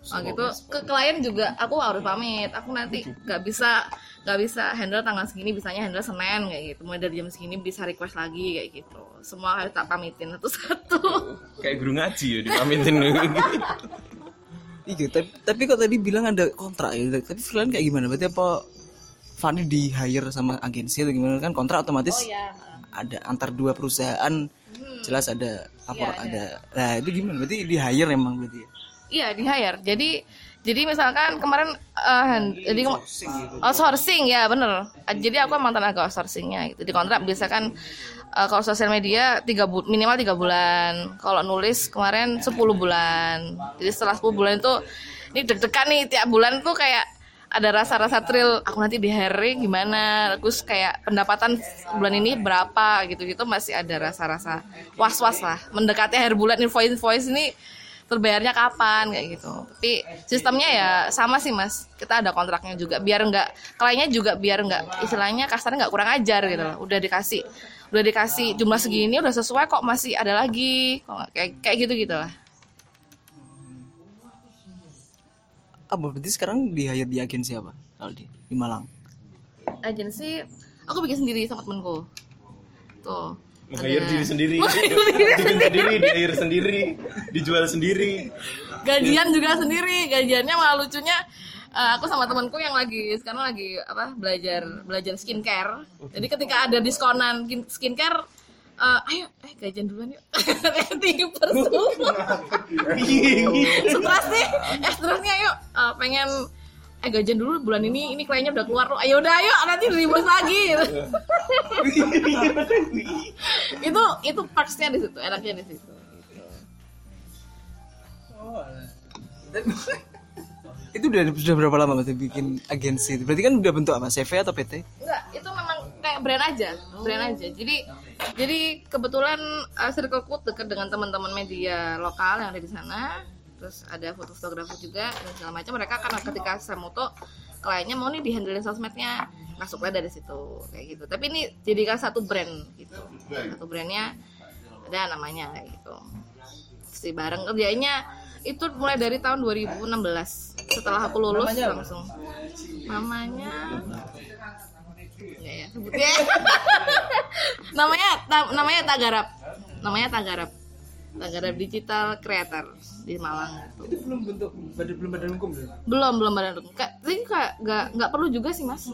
Nah, gitu. ke klien juga aku harus pamit. Aku nanti nggak bisa nggak bisa handle tanggal segini bisanya handle senin kayak gitu. Mulai dari jam segini bisa request lagi kayak gitu. Semua harus tak pamitin satu-satu. Kayak guru ngaji ya dipamitin. Iya, tapi, tapi kok tadi bilang ada kontrak ya. Tapi freelance kayak gimana? Berarti apa Fanny di hire sama agensi atau gimana kan kontrak otomatis ya ada antar dua perusahaan jelas ada lapor ada nah itu gimana berarti di hire emang berarti ya? Iya di hire. Jadi jadi misalkan kemarin eh, hand- jadi outsourcing ya bener. Jadi aku emang tenaga outsourcingnya gitu. Di kontrak biasakan eh, kalau sosial media tiga bu- minimal tiga bulan. Kalau nulis kemarin 10 bulan. Jadi setelah 10 bulan itu ini deg-degan nih tiap bulan tuh kayak ada rasa-rasa thrill aku nanti di hiring gimana terus kayak pendapatan bulan ini berapa gitu-gitu masih ada rasa-rasa was-was lah mendekati akhir bulan invoice-invoice ini terbayarnya kapan kayak gitu. Tapi sistemnya ya sama sih mas. Kita ada kontraknya juga biar nggak kliennya juga biar nggak istilahnya kasarnya nggak kurang ajar gitu loh. Udah dikasih udah dikasih jumlah segini udah sesuai kok masih ada lagi. Kayak kayak gitu gitu lah apa berarti sekarang di hire di agensi apa kalau di di Malang? Agensi aku bikin sendiri sama temenku tuh Ada- diri sendiri. Hire diri sendiri, di hire sendiri, dijual sendiri. gajian juga sendiri. Gajiannya malah lucunya eh, aku sama temanku yang lagi sekarang lagi apa belajar belajar skincare. Jadi ketika ada diskonan kin- skincare eh, ayo eh gajian duluan yuk. Tinggi persu stres nih eh stresnya ayo eh, pengen eh gajian dulu bulan ini ini kliennya udah keluar loh ayo udah ayo nanti ribut lagi itu itu perksnya di situ enaknya di situ itu udah sudah berapa lama mas bikin agensi itu? berarti kan udah bentuk apa CV atau PT Enggak, itu memang kayak brand aja, brand aja. Jadi jadi kebetulan uh, circleku dekat dengan teman-teman media lokal yang ada di sana. Terus ada foto-fotografer juga dan segala macam. Mereka kan ketika saya moto kliennya mau nih dihandlein sosmednya, masuklah dari situ kayak gitu. Tapi ini jadikan satu brand gitu. Satu brandnya ada namanya kayak gitu. Si bareng kerjanya itu mulai dari tahun 2016 setelah aku lulus langsung namanya ya ya sebutnya namanya ta- namanya Tagarap namanya Tagarap Tagarap Digital Creator di Malang gitu. belum bentuk belum badan hukum belum belum badan hukum. Kak, jadi kak nggak nggak perlu juga sih mas.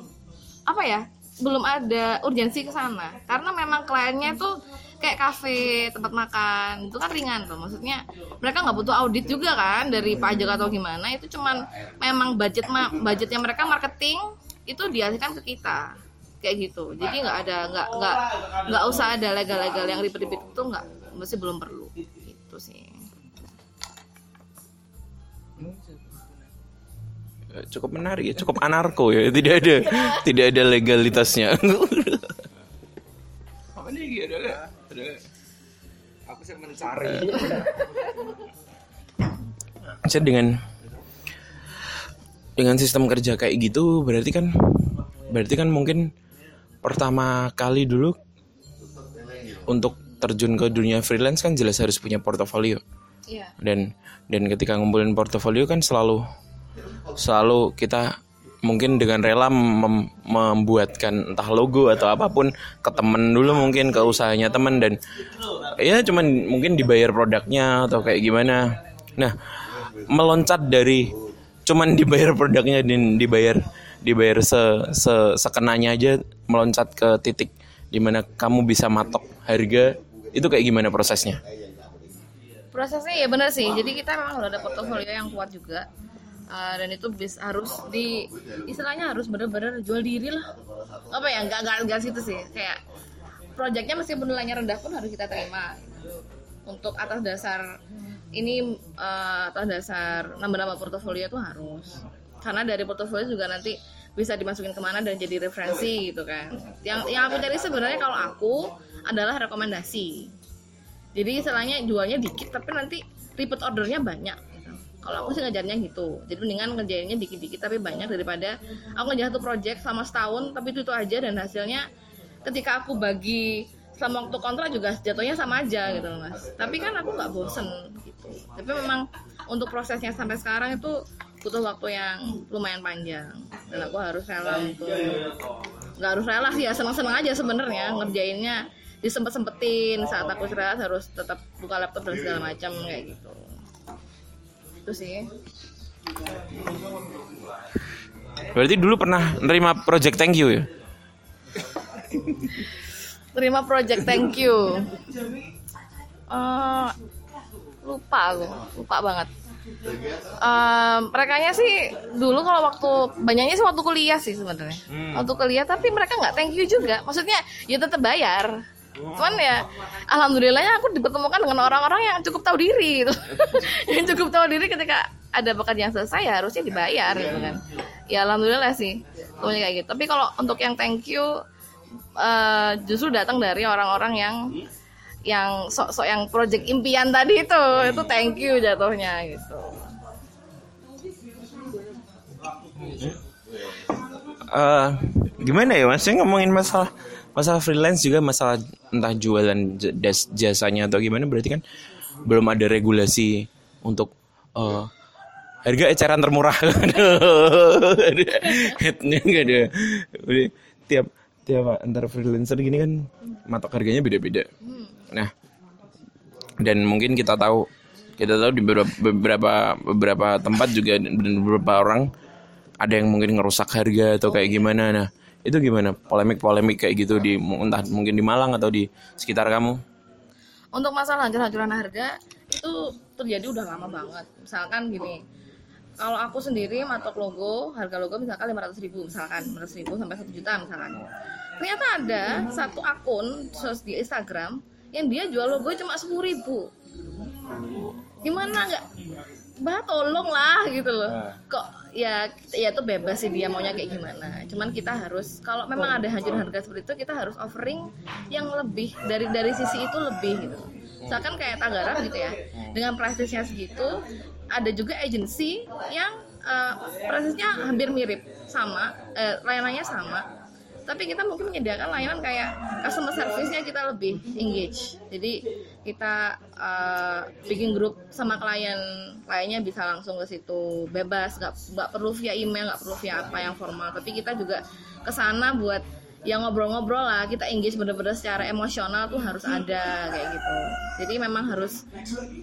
Apa ya? Belum ada urgensi ke sana. Karena memang kliennya tuh kayak kafe tempat makan itu kan ringan tuh. Maksudnya mereka nggak butuh audit juga kan dari pajak atau gimana. Itu cuman memang budget ma budgetnya mereka marketing itu dialihkan ke kita. Kayak gitu. Jadi nggak ada nggak nggak nggak usah ada legal-legal yang ribet-ribet itu nggak. Masih belum perlu itu sih. Cukup menarik ya cukup anarko ya tidak ada tidak ada legalitasnya. Apa nih ada ada aku sih mencari. Saya dengan dengan sistem kerja kayak gitu berarti kan berarti kan mungkin pertama kali dulu untuk terjun ke dunia freelance kan jelas harus punya portofolio. Iya. Dan dan ketika ngumpulin portofolio kan selalu selalu kita mungkin dengan rela mem- membuatkan entah logo atau apa pun ke temen dulu mungkin ke usahanya temen dan ya cuman mungkin dibayar produknya atau kayak gimana. Nah meloncat dari cuman dibayar produknya dan dibayar dibayar se, se sekenanya aja meloncat ke titik di mana kamu bisa matok harga? Itu kayak gimana prosesnya? Prosesnya ya benar sih. Jadi kita memang udah ada portofolio yang kuat juga. Uh, dan itu bis harus di istilahnya harus benar-benar jual diri lah. Apa ya nggak nggak nggak situ sih. Kayak proyeknya meskipun nilainya rendah pun harus kita terima. Untuk atas dasar ini uh, atas dasar nama-nama portofolio itu harus. Karena dari portofolio juga nanti bisa dimasukin ke mana dan jadi referensi gitu kan. Yang yang aku cari sebenarnya kalau aku adalah rekomendasi. Jadi istilahnya jualnya dikit tapi nanti repeat ordernya banyak gitu. kalau aku sih ngejarnya gitu. Jadi mendingan ngerjainnya dikit-dikit tapi banyak daripada aku ngejar satu project selama setahun tapi itu itu aja dan hasilnya ketika aku bagi selama waktu kontrak juga jatuhnya sama aja gitu mas. Tapi kan aku nggak bosen gitu. Tapi memang untuk prosesnya sampai sekarang itu butuh waktu yang lumayan panjang. Dan aku harus rela untuk nggak harus rela sih ya seneng-seneng aja sebenarnya ngerjainnya disempet sempetin saat aku istirahat harus tetap buka laptop dan segala macam kayak gitu. Itu sih. Berarti dulu pernah nerima project thank you ya? Terima project thank you? Eh, lupa aku. Lupa banget Eh, merekanya sih dulu kalau waktu banyaknya sih waktu kuliah sih sebenarnya. Waktu kuliah tapi mereka nggak thank you juga. Maksudnya ya tetap bayar. Cuman ya alhamdulillahnya aku dipertemukan dengan orang-orang yang cukup tahu diri gitu. yang cukup tahu diri ketika ada pekerjaan selesai ya harusnya dibayar gitu kan. Ya alhamdulillah sih pokoknya kayak gitu. Tapi kalau untuk yang thank you eh, justru datang dari orang-orang yang yang sok-sok yang project impian tadi itu itu thank you jatuhnya gitu. Eh, gimana ya mas? Saya ngomongin masalah masalah freelance juga masalah entah jualan jasanya atau gimana berarti kan belum ada regulasi untuk eh, harga eceran termurah. Headnya nggak ada tiap tiap antar freelancer gini kan matok harganya beda-beda nah dan mungkin kita tahu kita tahu di beberapa beberapa, beberapa tempat juga dan beberapa orang ada yang mungkin ngerusak harga atau kayak gimana nah Itu gimana? Polemik-polemik kayak gitu di entah mungkin di Malang atau di sekitar kamu? Untuk masalah hancur-hancuran harga itu terjadi udah lama banget. Misalkan gini, kalau aku sendiri matok logo, harga logo misalkan 500 ribu misalkan, 500 ribu sampai 1 juta misalkan. Ternyata ada satu akun di Instagram yang dia jual logo cuma 10 ribu. Gimana nggak? Bah tolong lah gitu loh. Kok ya ya itu bebas sih dia maunya kayak gimana. Cuman kita harus kalau memang ada hancur harga seperti itu kita harus offering yang lebih dari dari sisi itu lebih gitu. Misalkan kayak Tangerang gitu ya. Dengan price-nya segitu ada juga agensi yang uh, price-nya hampir mirip sama eh, layanannya sama tapi kita mungkin menyediakan layanan kayak customer service-nya kita lebih engage. Jadi kita uh, bikin grup sama klien. Kliennya bisa langsung ke situ. Bebas nggak nggak perlu via email nggak perlu via apa yang formal. Tapi kita juga ke sana buat yang ngobrol-ngobrol lah. Kita engage bener-bener secara emosional tuh harus ada kayak gitu. Jadi memang harus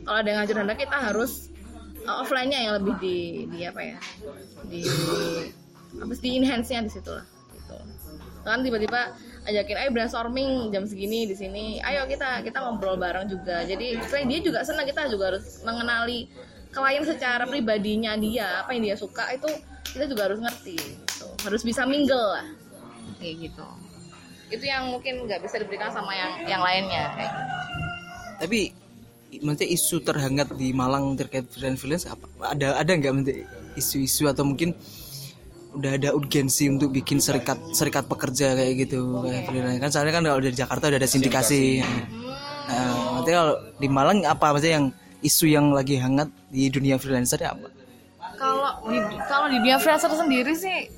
kalau ada ngajar anda kita harus uh, offline-nya yang lebih di, di apa ya? Di apa di enhance-nya di situ lah gitu kan tiba-tiba ajakin ayo brainstorming jam segini di sini ayo kita kita ngobrol bareng juga jadi selain dia juga senang kita juga harus mengenali klien secara pribadinya dia apa yang dia suka itu kita juga harus ngerti gitu. harus bisa mingle lah kayak gitu itu yang mungkin nggak bisa diberikan sama yang yang lainnya kayak gitu. Tapi maksudnya isu terhangat di Malang terkait freelance freelance apa? Ada ada nggak isu-isu atau mungkin udah ada urgensi untuk bikin serikat serikat pekerja kayak gitu kayak freelance. Kan soalnya kan kalau dari Jakarta udah ada sindikasi. Nah, maksudnya kalau di Malang apa? Maksudnya yang isu yang lagi hangat di dunia freelancer ya apa? kalau di kalau di dunia freelancer sendiri sih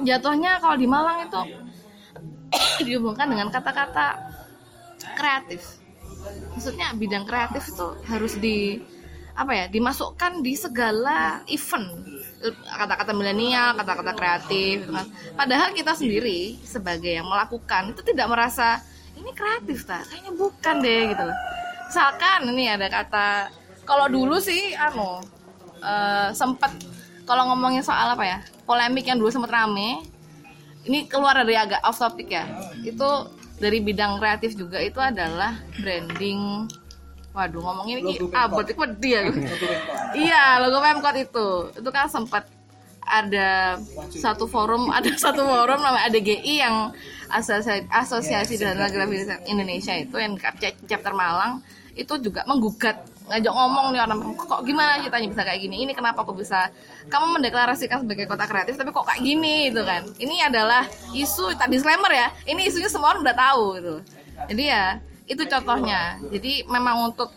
jatuhnya kalau di Malang itu dihubungkan dengan kata-kata kreatif. Maksudnya bidang kreatif itu harus di apa ya dimasukkan di segala event kata-kata milenial kata-kata kreatif. Gitu kan. padahal kita sendiri sebagai yang melakukan itu tidak merasa ini kreatif tak kayaknya bukan deh gitu misalkan ini ada kata kalau dulu sih anu eh, sempat kalau ngomongin soal apa ya polemik yang dulu sempat rame ini keluar dari agak off topic ya. Itu dari bidang kreatif juga itu adalah branding waduh ngomongin ini abot itu dia. Iya logo Pemkot itu. Itu kan sempat ada satu forum ada satu forum namanya ADGI yang asosiasi, asosiasi dan grafis Indonesia itu yang chapter Malang itu juga menggugat ngajak ngomong nih orang kok gimana ceritanya bisa kayak gini? Ini kenapa kok bisa kamu mendeklarasikan sebagai kota kreatif tapi kok kayak gini? Gitu kan. Ini adalah isu tadi disclaimer ya ini isunya semua orang udah tahu gitu. Jadi ya itu contohnya. Jadi memang untuk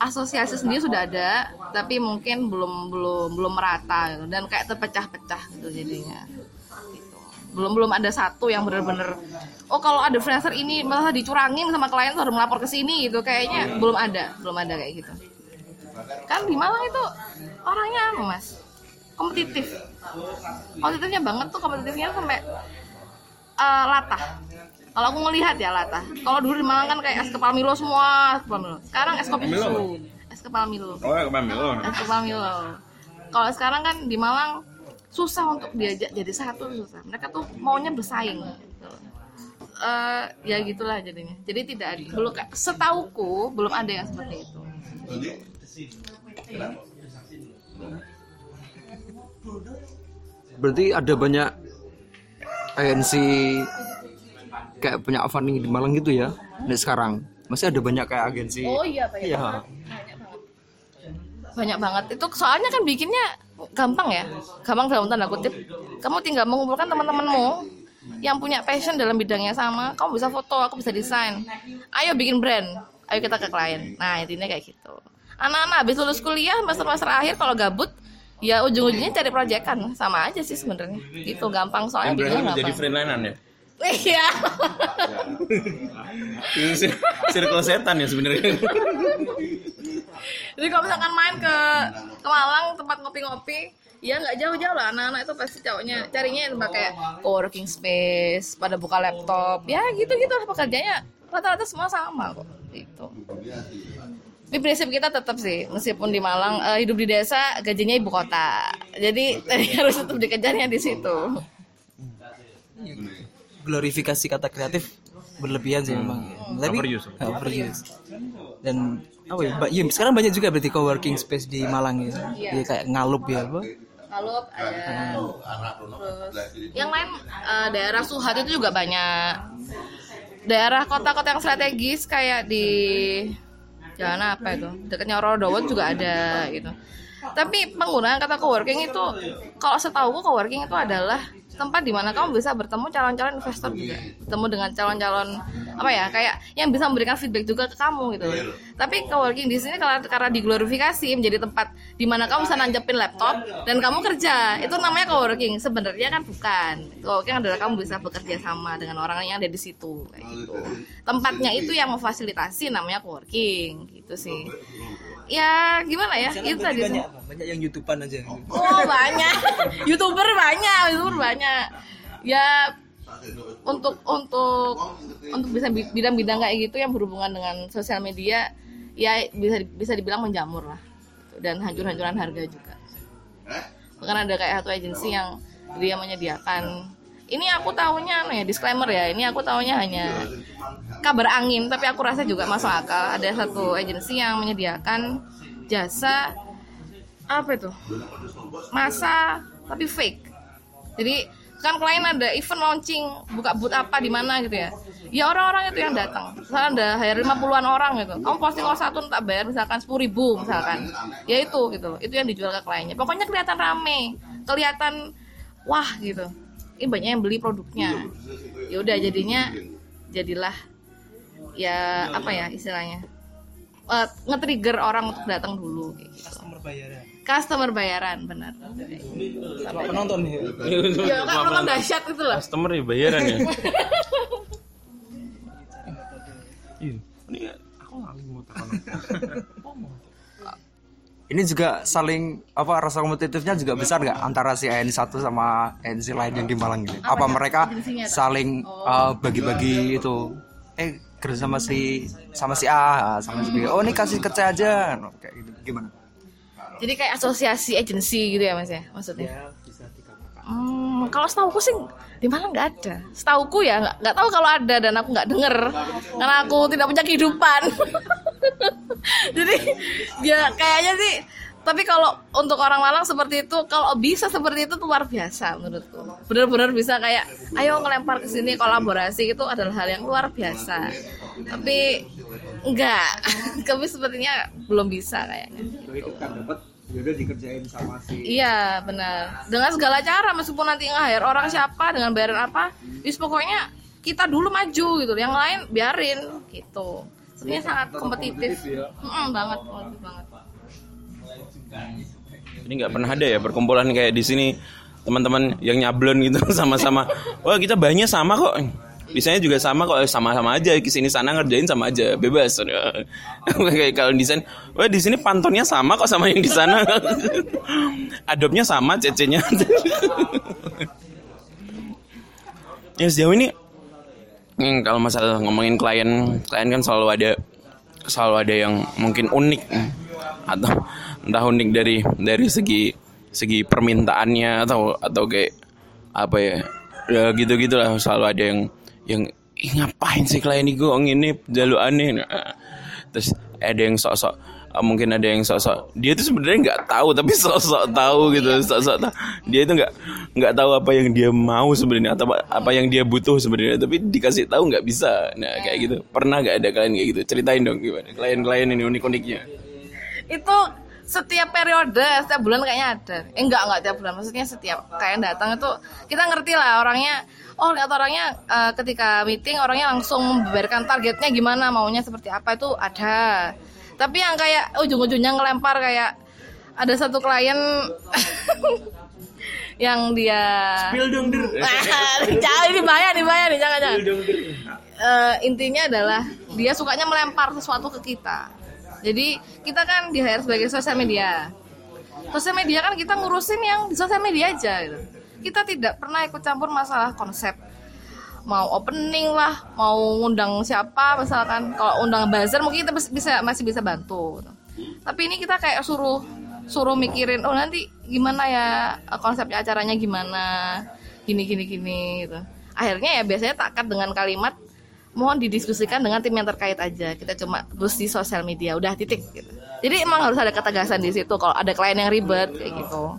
asosiasi sendiri sudah ada tapi mungkin belum belum belum merata gitu. dan kayak terpecah-pecah gitu jadinya. Gitu. belum belum ada satu yang benar-benar oh kalau ada freelancer ini malah dicurangin sama klien harus melapor ke sini gitu. Kayaknya belum ada belum ada kayak gitu. Kan di Malang itu orangnya anu mas? Kompetitif. Kompetitifnya banget tuh kompetitifnya sampai eh, latah kalau aku ngelihat ya latah kalau dulu di Malang kan kayak es kepal Milo semua es kepal Milo. Sekarang es kopi susu. Es kepal Milo. Oh, ya kemarin Milo. es kepal Milo. Kalau sekarang kan di Malang susah untuk diajak jadi satu susah. Mereka tuh maunya bersaing. Gitu. Eh, ya gitulah jadinya. Jadi tidak ada belum setauku belum ada yang seperti itu. Berarti ada banyak agensi kayak punya funding di Malang gitu ya. Nah, sekarang. Masih ada banyak kayak agensi. oh iya banyak Iya. banget. Banyak banget. Banyak banget itu soalnya kan bikinnya gampang ya. Gampang dalam tanda kutip. Kamu tinggal mengumpulkan teman-temanmu yang punya passion dalam bidangnya sama. Kamu bisa foto aku bisa desain. Ayo bikin brand. Ayo kita ke klien. Nah intinya kayak gitu. Anak-anak habis lulus kuliah master master akhir kalau gabut ya ujung-ujungnya cari proyekan. Sama aja sih sebenarnya. Gitu gampang. Soalnya Yang gampang. freelancer ya. Iya Itu sir- circle setan ya sebenarnya. Jadi kalau misalkan main ke ke Malang tempat ngopi-ngopi, ya nggak jauh-jauh lah anak-anak itu pasti cowoknya carinya tempat kayak co-working space, pada buka laptop, ya gitu-gitu lah pekerjaannya rata-rata semua sama kok gitu. Tapi prinsip kita tetap sih, meskipun di Malang eh, hidup di desa, gajinya ibu kota. Jadi harus tetap dikejarnya di situ. Glorifikasi kata kreatif berlebihan sih memang. Tapi Overuse. overuse. Dan apa ya? ba- iya, sekarang banyak juga berarti co-working space di Malang ya. Dia kayak ngalup ya apa? Lalu ada terus yang lain eh, daerah Suhat itu juga banyak. Daerah kota-kota yang strategis kayak di jalan apa itu? Dekatnya Rodowon juga ada gitu. Tapi penggunaan kata coworking itu kalau setahu coworking itu adalah tempat di mana kamu bisa bertemu calon-calon investor juga. Bertemu dengan calon-calon apa ya kayak yang bisa memberikan feedback juga ke kamu gitu tapi coworking di sini karena, karena diglorifikasi menjadi tempat di mana kamu bisa nancepin laptop dan kamu kerja. Itu namanya coworking. Sebenarnya kan bukan. Coworking adalah kamu bisa bekerja sama dengan orang yang ada di situ kayak gitu. tempatnya itu yang memfasilitasi namanya coworking gitu sih ya gimana ya itu tadi sih. banyak yang youtuber aja. Oh banyak, youtuber banyak, youtuber banyak. Ya untuk untuk untuk bisa bi- bidang-bidang kayak gitu yang berhubungan dengan sosial media, ya bisa bisa dibilang menjamur lah, dan hancur-hancuran harga juga. Bahkan ada kayak satu agensi yang dia menyediakan ini aku tahunya anu ya disclaimer ya ini aku tahunya hanya kabar angin tapi aku rasa juga masuk akal. Ada satu agensi yang menyediakan jasa apa itu? Masa tapi fake. Jadi kan klien ada event launching buka booth apa di mana gitu ya. Ya orang-orang itu yang datang. Misalnya ada hire 50-an orang gitu. Kamu posting kalau satu tak bayar misalkan 10 ribu misalkan. Ya itu gitu itu yang dijual ke kliennya. Pokoknya kelihatan rame. Kelihatan wah gitu ini banyak yang beli produknya. Ya udah jadinya jadilah ya apa ya istilahnya? Eh, nge-trigger orang untuk datang dulu kayak gitu. Customer bayaran. customer bayaran benar. Sama penonton nih. ya kan nonton dahsyat itu lah customer ya bayaran ya. Iya. Ini aku ngalih mau Ini juga saling apa rasa kompetitifnya juga besar nggak antara si AN1 sama ANC lain yang di Malang ini? Apa mereka Agensinya tuh? saling uh, bagi-bagi itu? Eh kerja sama si sama si A sama si B. Oh ini kasih kerja aja, No, kayak gitu. Gimana? jadi kayak asosiasi agensi gitu ya mas ya maksudnya Hmm, kalau setauku sih di mana nggak ada. Setauku ya nggak nggak tahu kalau ada dan aku nggak denger karena aku tidak punya kehidupan. Jadi ya kayaknya sih. Tapi kalau untuk orang Malang seperti itu, kalau bisa seperti itu tuh luar biasa menurutku. Benar-benar bisa kayak, ayo ngelempar ke sini kolaborasi itu adalah hal yang luar biasa. Tapi enggak, kami sepertinya belum bisa kayaknya. udah dikerjain sama si Iya benar. Dengan segala cara meskipun nanti nge-hire orang siapa dengan bayaran apa, wis pokoknya kita dulu maju gitu. Yang lain biarin gitu. Sebenarnya sangat kompetitif. Mm-mm, banget, kompetitif banget. ini nggak pernah ada ya perkumpulan kayak di sini teman-teman yang nyablon gitu sama-sama. Wah kita banyak sama kok. Desainnya juga sama kok. Sama-sama aja di sini sana ngerjain sama aja bebas. Kayak kalau desain wah di sini pantonnya sama kok sama yang di sana. Adobnya sama cc-nya ya sejauh ini hmm, kalau masalah ngomongin klien klien kan selalu ada selalu ada yang mungkin unik atau entah unik dari dari segi segi permintaannya atau atau kayak apa ya ya gitu gitulah selalu ada yang yang "Ih, ngapain sih klien itu ini jalur aneh. Nah, terus ada yang sok-sok mungkin ada yang sok-sok dia tuh sebenarnya nggak tahu tapi sok-sok tahu gitu sok-sok tahu. dia itu nggak nggak tahu apa yang dia mau sebenarnya atau apa- yang dia butuh sebenarnya tapi dikasih tahu nggak bisa nah kayak gitu pernah nggak ada klien kayak gitu ceritain dong gimana klien-klien ini unik-uniknya Itu setiap periode, setiap bulan kayaknya ada. Eh enggak enggak tiap bulan, maksudnya setiap kayak datang itu kita ngerti lah orangnya. Oh lihat orangnya eh, ketika meeting orangnya langsung membeberkan targetnya gimana, maunya seperti apa itu ada. Tapi yang kayak ujung-ujungnya ngelempar kayak ada satu klien yang dia jangan dibayar dibayar nih jangan jangan. Eh, intinya adalah dia sukanya melempar sesuatu ke kita. Jadi kita kan di hire sebagai sosial media. Sosial media kan kita ngurusin yang di sosial media aja gitu. kita tidak pernah ikut campur masalah konsep mau opening lah mau undang siapa misalkan. Kalau undang buzzer mungkin kita bisa masih bisa bantu gitu. tapi ini kita kayak suruh suruh mikirin oh nanti gimana ya eh, konsepnya acaranya gimana? Gini gini gini gitu. Akhirnya ya biasanya tak cut dengan kalimat mohon didiskusikan dengan tim yang terkait aja. Kita cuma terus di sosial media. Udah titik gitu. jadi emang harus ada ketegasan di situ kalau ada klien yang ribet kayak gitu.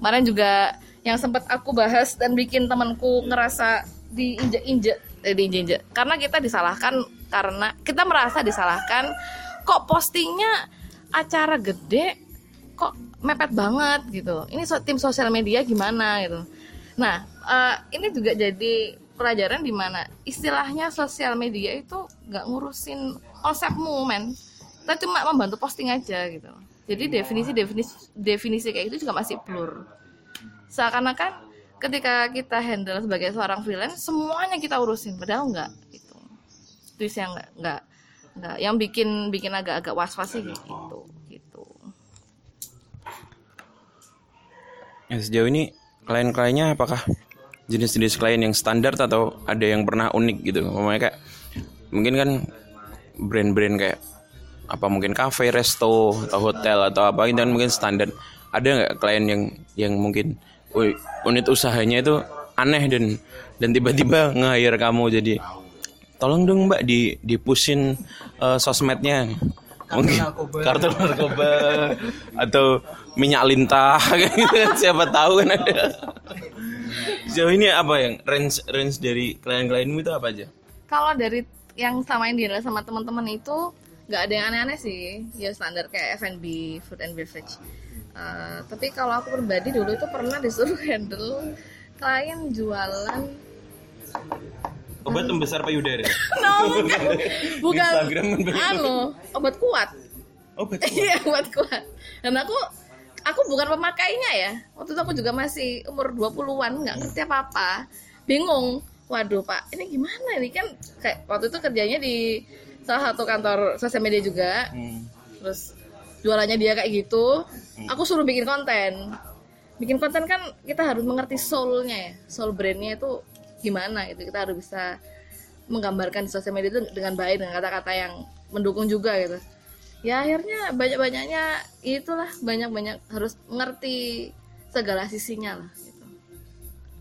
Kemarin juga yang sempat aku bahas dan bikin temanku ngerasa diinjek-injek eh, diinjek karena kita disalahkan karena kita merasa disalahkan. Kok postingnya acara gede kok mepet banget gitu ini so- tim sosial media gimana gitu. Nah eh, ini juga jadi pelajaran di mana istilahnya sosial media itu nggak ngurusin konsepmu men. Kita cuma membantu posting aja gitu jadi definisi definisi definisi kayak itu juga masih blur. Seakan-akan ketika kita handle sebagai seorang freelance semuanya kita urusin padahal enggak gitu itu sih yang enggak enggak enggak yang bikin bikin agak-agak was-was sih gitu gitu Ya, sejauh ini klien-kliennya apakah jenis-jenis klien yang standar atau ada yang pernah unik gitu? Umpamanya kayak mungkin kan brand-brand kayak apa mungkin cafe, resto atau hotel atau apa itu kan mungkin standar. Ada nggak klien yang yang mungkin unit usahanya itu aneh dan dan tiba-tiba nge-hire kamu jadi tolong dong mbak di dipusin eh, sosmednya. Mungkin kartu narkoba atau minyak lintah siapa tahu kan ada. Sejauh ini apa yang range range dari klien-klienmu itu apa aja? Kalau dari yang sama yang dihandle sama teman-teman itu nggak ada yang aneh-aneh sih. Ya standar kayak F&B food and beverage Eh, tapi kalau aku pribadi dulu itu pernah disuruh handle klien jualan. Obat pembesar payudara. No bukan bukan. Instagram anu obat kuat. Obat iya obat kuat. Dan aku aku bukan pemakainya ya. Waktu itu aku juga masih umur 20-an nggak ngerti apa-apa. Bingung. Waduh pak ini gimana ini? Kan kayak waktu itu kerjanya di salah satu kantor sosial media juga. Terus jualannya dia kayak gitu aku suruh bikin konten. Bikin konten kan kita harus mengerti soulnya ya soul brandnya itu gimana gitu. Kita harus bisa menggambarkan di sosial media itu dengan baik dengan kata-kata yang mendukung juga gitu. Ya akhirnya banyak-banyaknya itulah banyak-banyak harus mengerti segala sisinya lah gitu.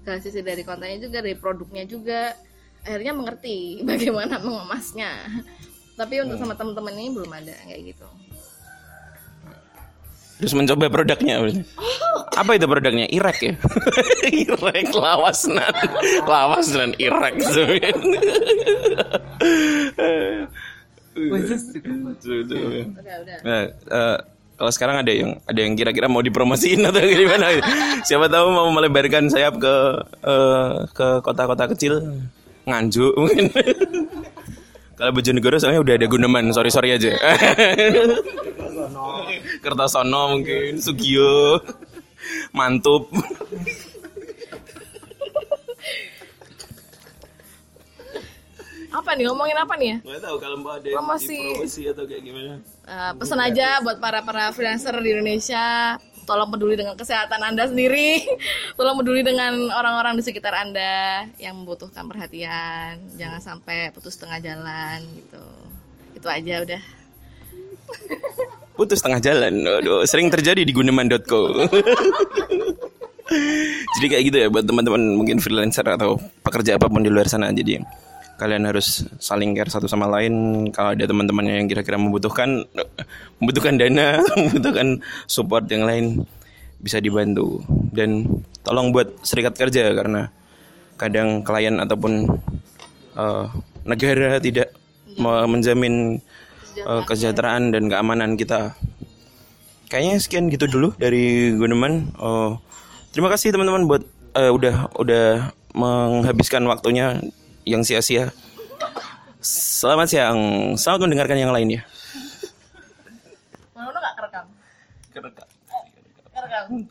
Segala sisi dari kontennya juga dari produknya juga. Akhirnya mengerti bagaimana mengemasnya. Tapi untuk sama teman-teman ini belum ada kayak gitu terus mencoba produknya. Apa itu produknya? Irak ya? Lawasnan Irak udah udah Nah, eh, kalau sekarang ada yang ada yang kira-kira mau dipromosiin atau gimana? Siapa tahu mau melebarkan sayap ke eh, ke kota-kota kecil, Nganjuk mungkin. Kalau Bojonegoro soalnya udah ada Guneman, sorry sorry aja. Kertosono. Mungkin, Sugio, Mantup. apa nih ngomongin apa nih ya? Gak tahu kalau mau ada yang Promosi. dipromosi atau kayak gimana. Eh, pesan aja buat para para freelancer di Indonesia. Tolong peduli dengan kesehatan anda sendiri. Tolong peduli dengan orang-orang di sekitar anda yang membutuhkan perhatian. Jangan sampai putus tengah jalan gitu. Itu aja udah putus tengah jalan. Aduh, sering terjadi di guneman.co. Jadi kayak gitu ya buat teman-teman mungkin freelancer atau pekerja apa pun di luar sana. Jadi kalian harus saling care satu sama lain. Kalau ada teman-temannya yang kira-kira membutuhkan membutuhkan dana, membutuhkan support yang lain bisa dibantu. Dan tolong buat serikat kerja karena kadang klien ataupun eh, negara tidak me- menjamin eh, kesejahteraan dan keamanan kita. Kayaknya sekian gitu dulu dari Guneman. Oh, terima kasih teman-teman buat eh, udah udah menghabiskan waktunya yang sia-sia. Selamat siang. Selamat mendengarkan yang lainnya.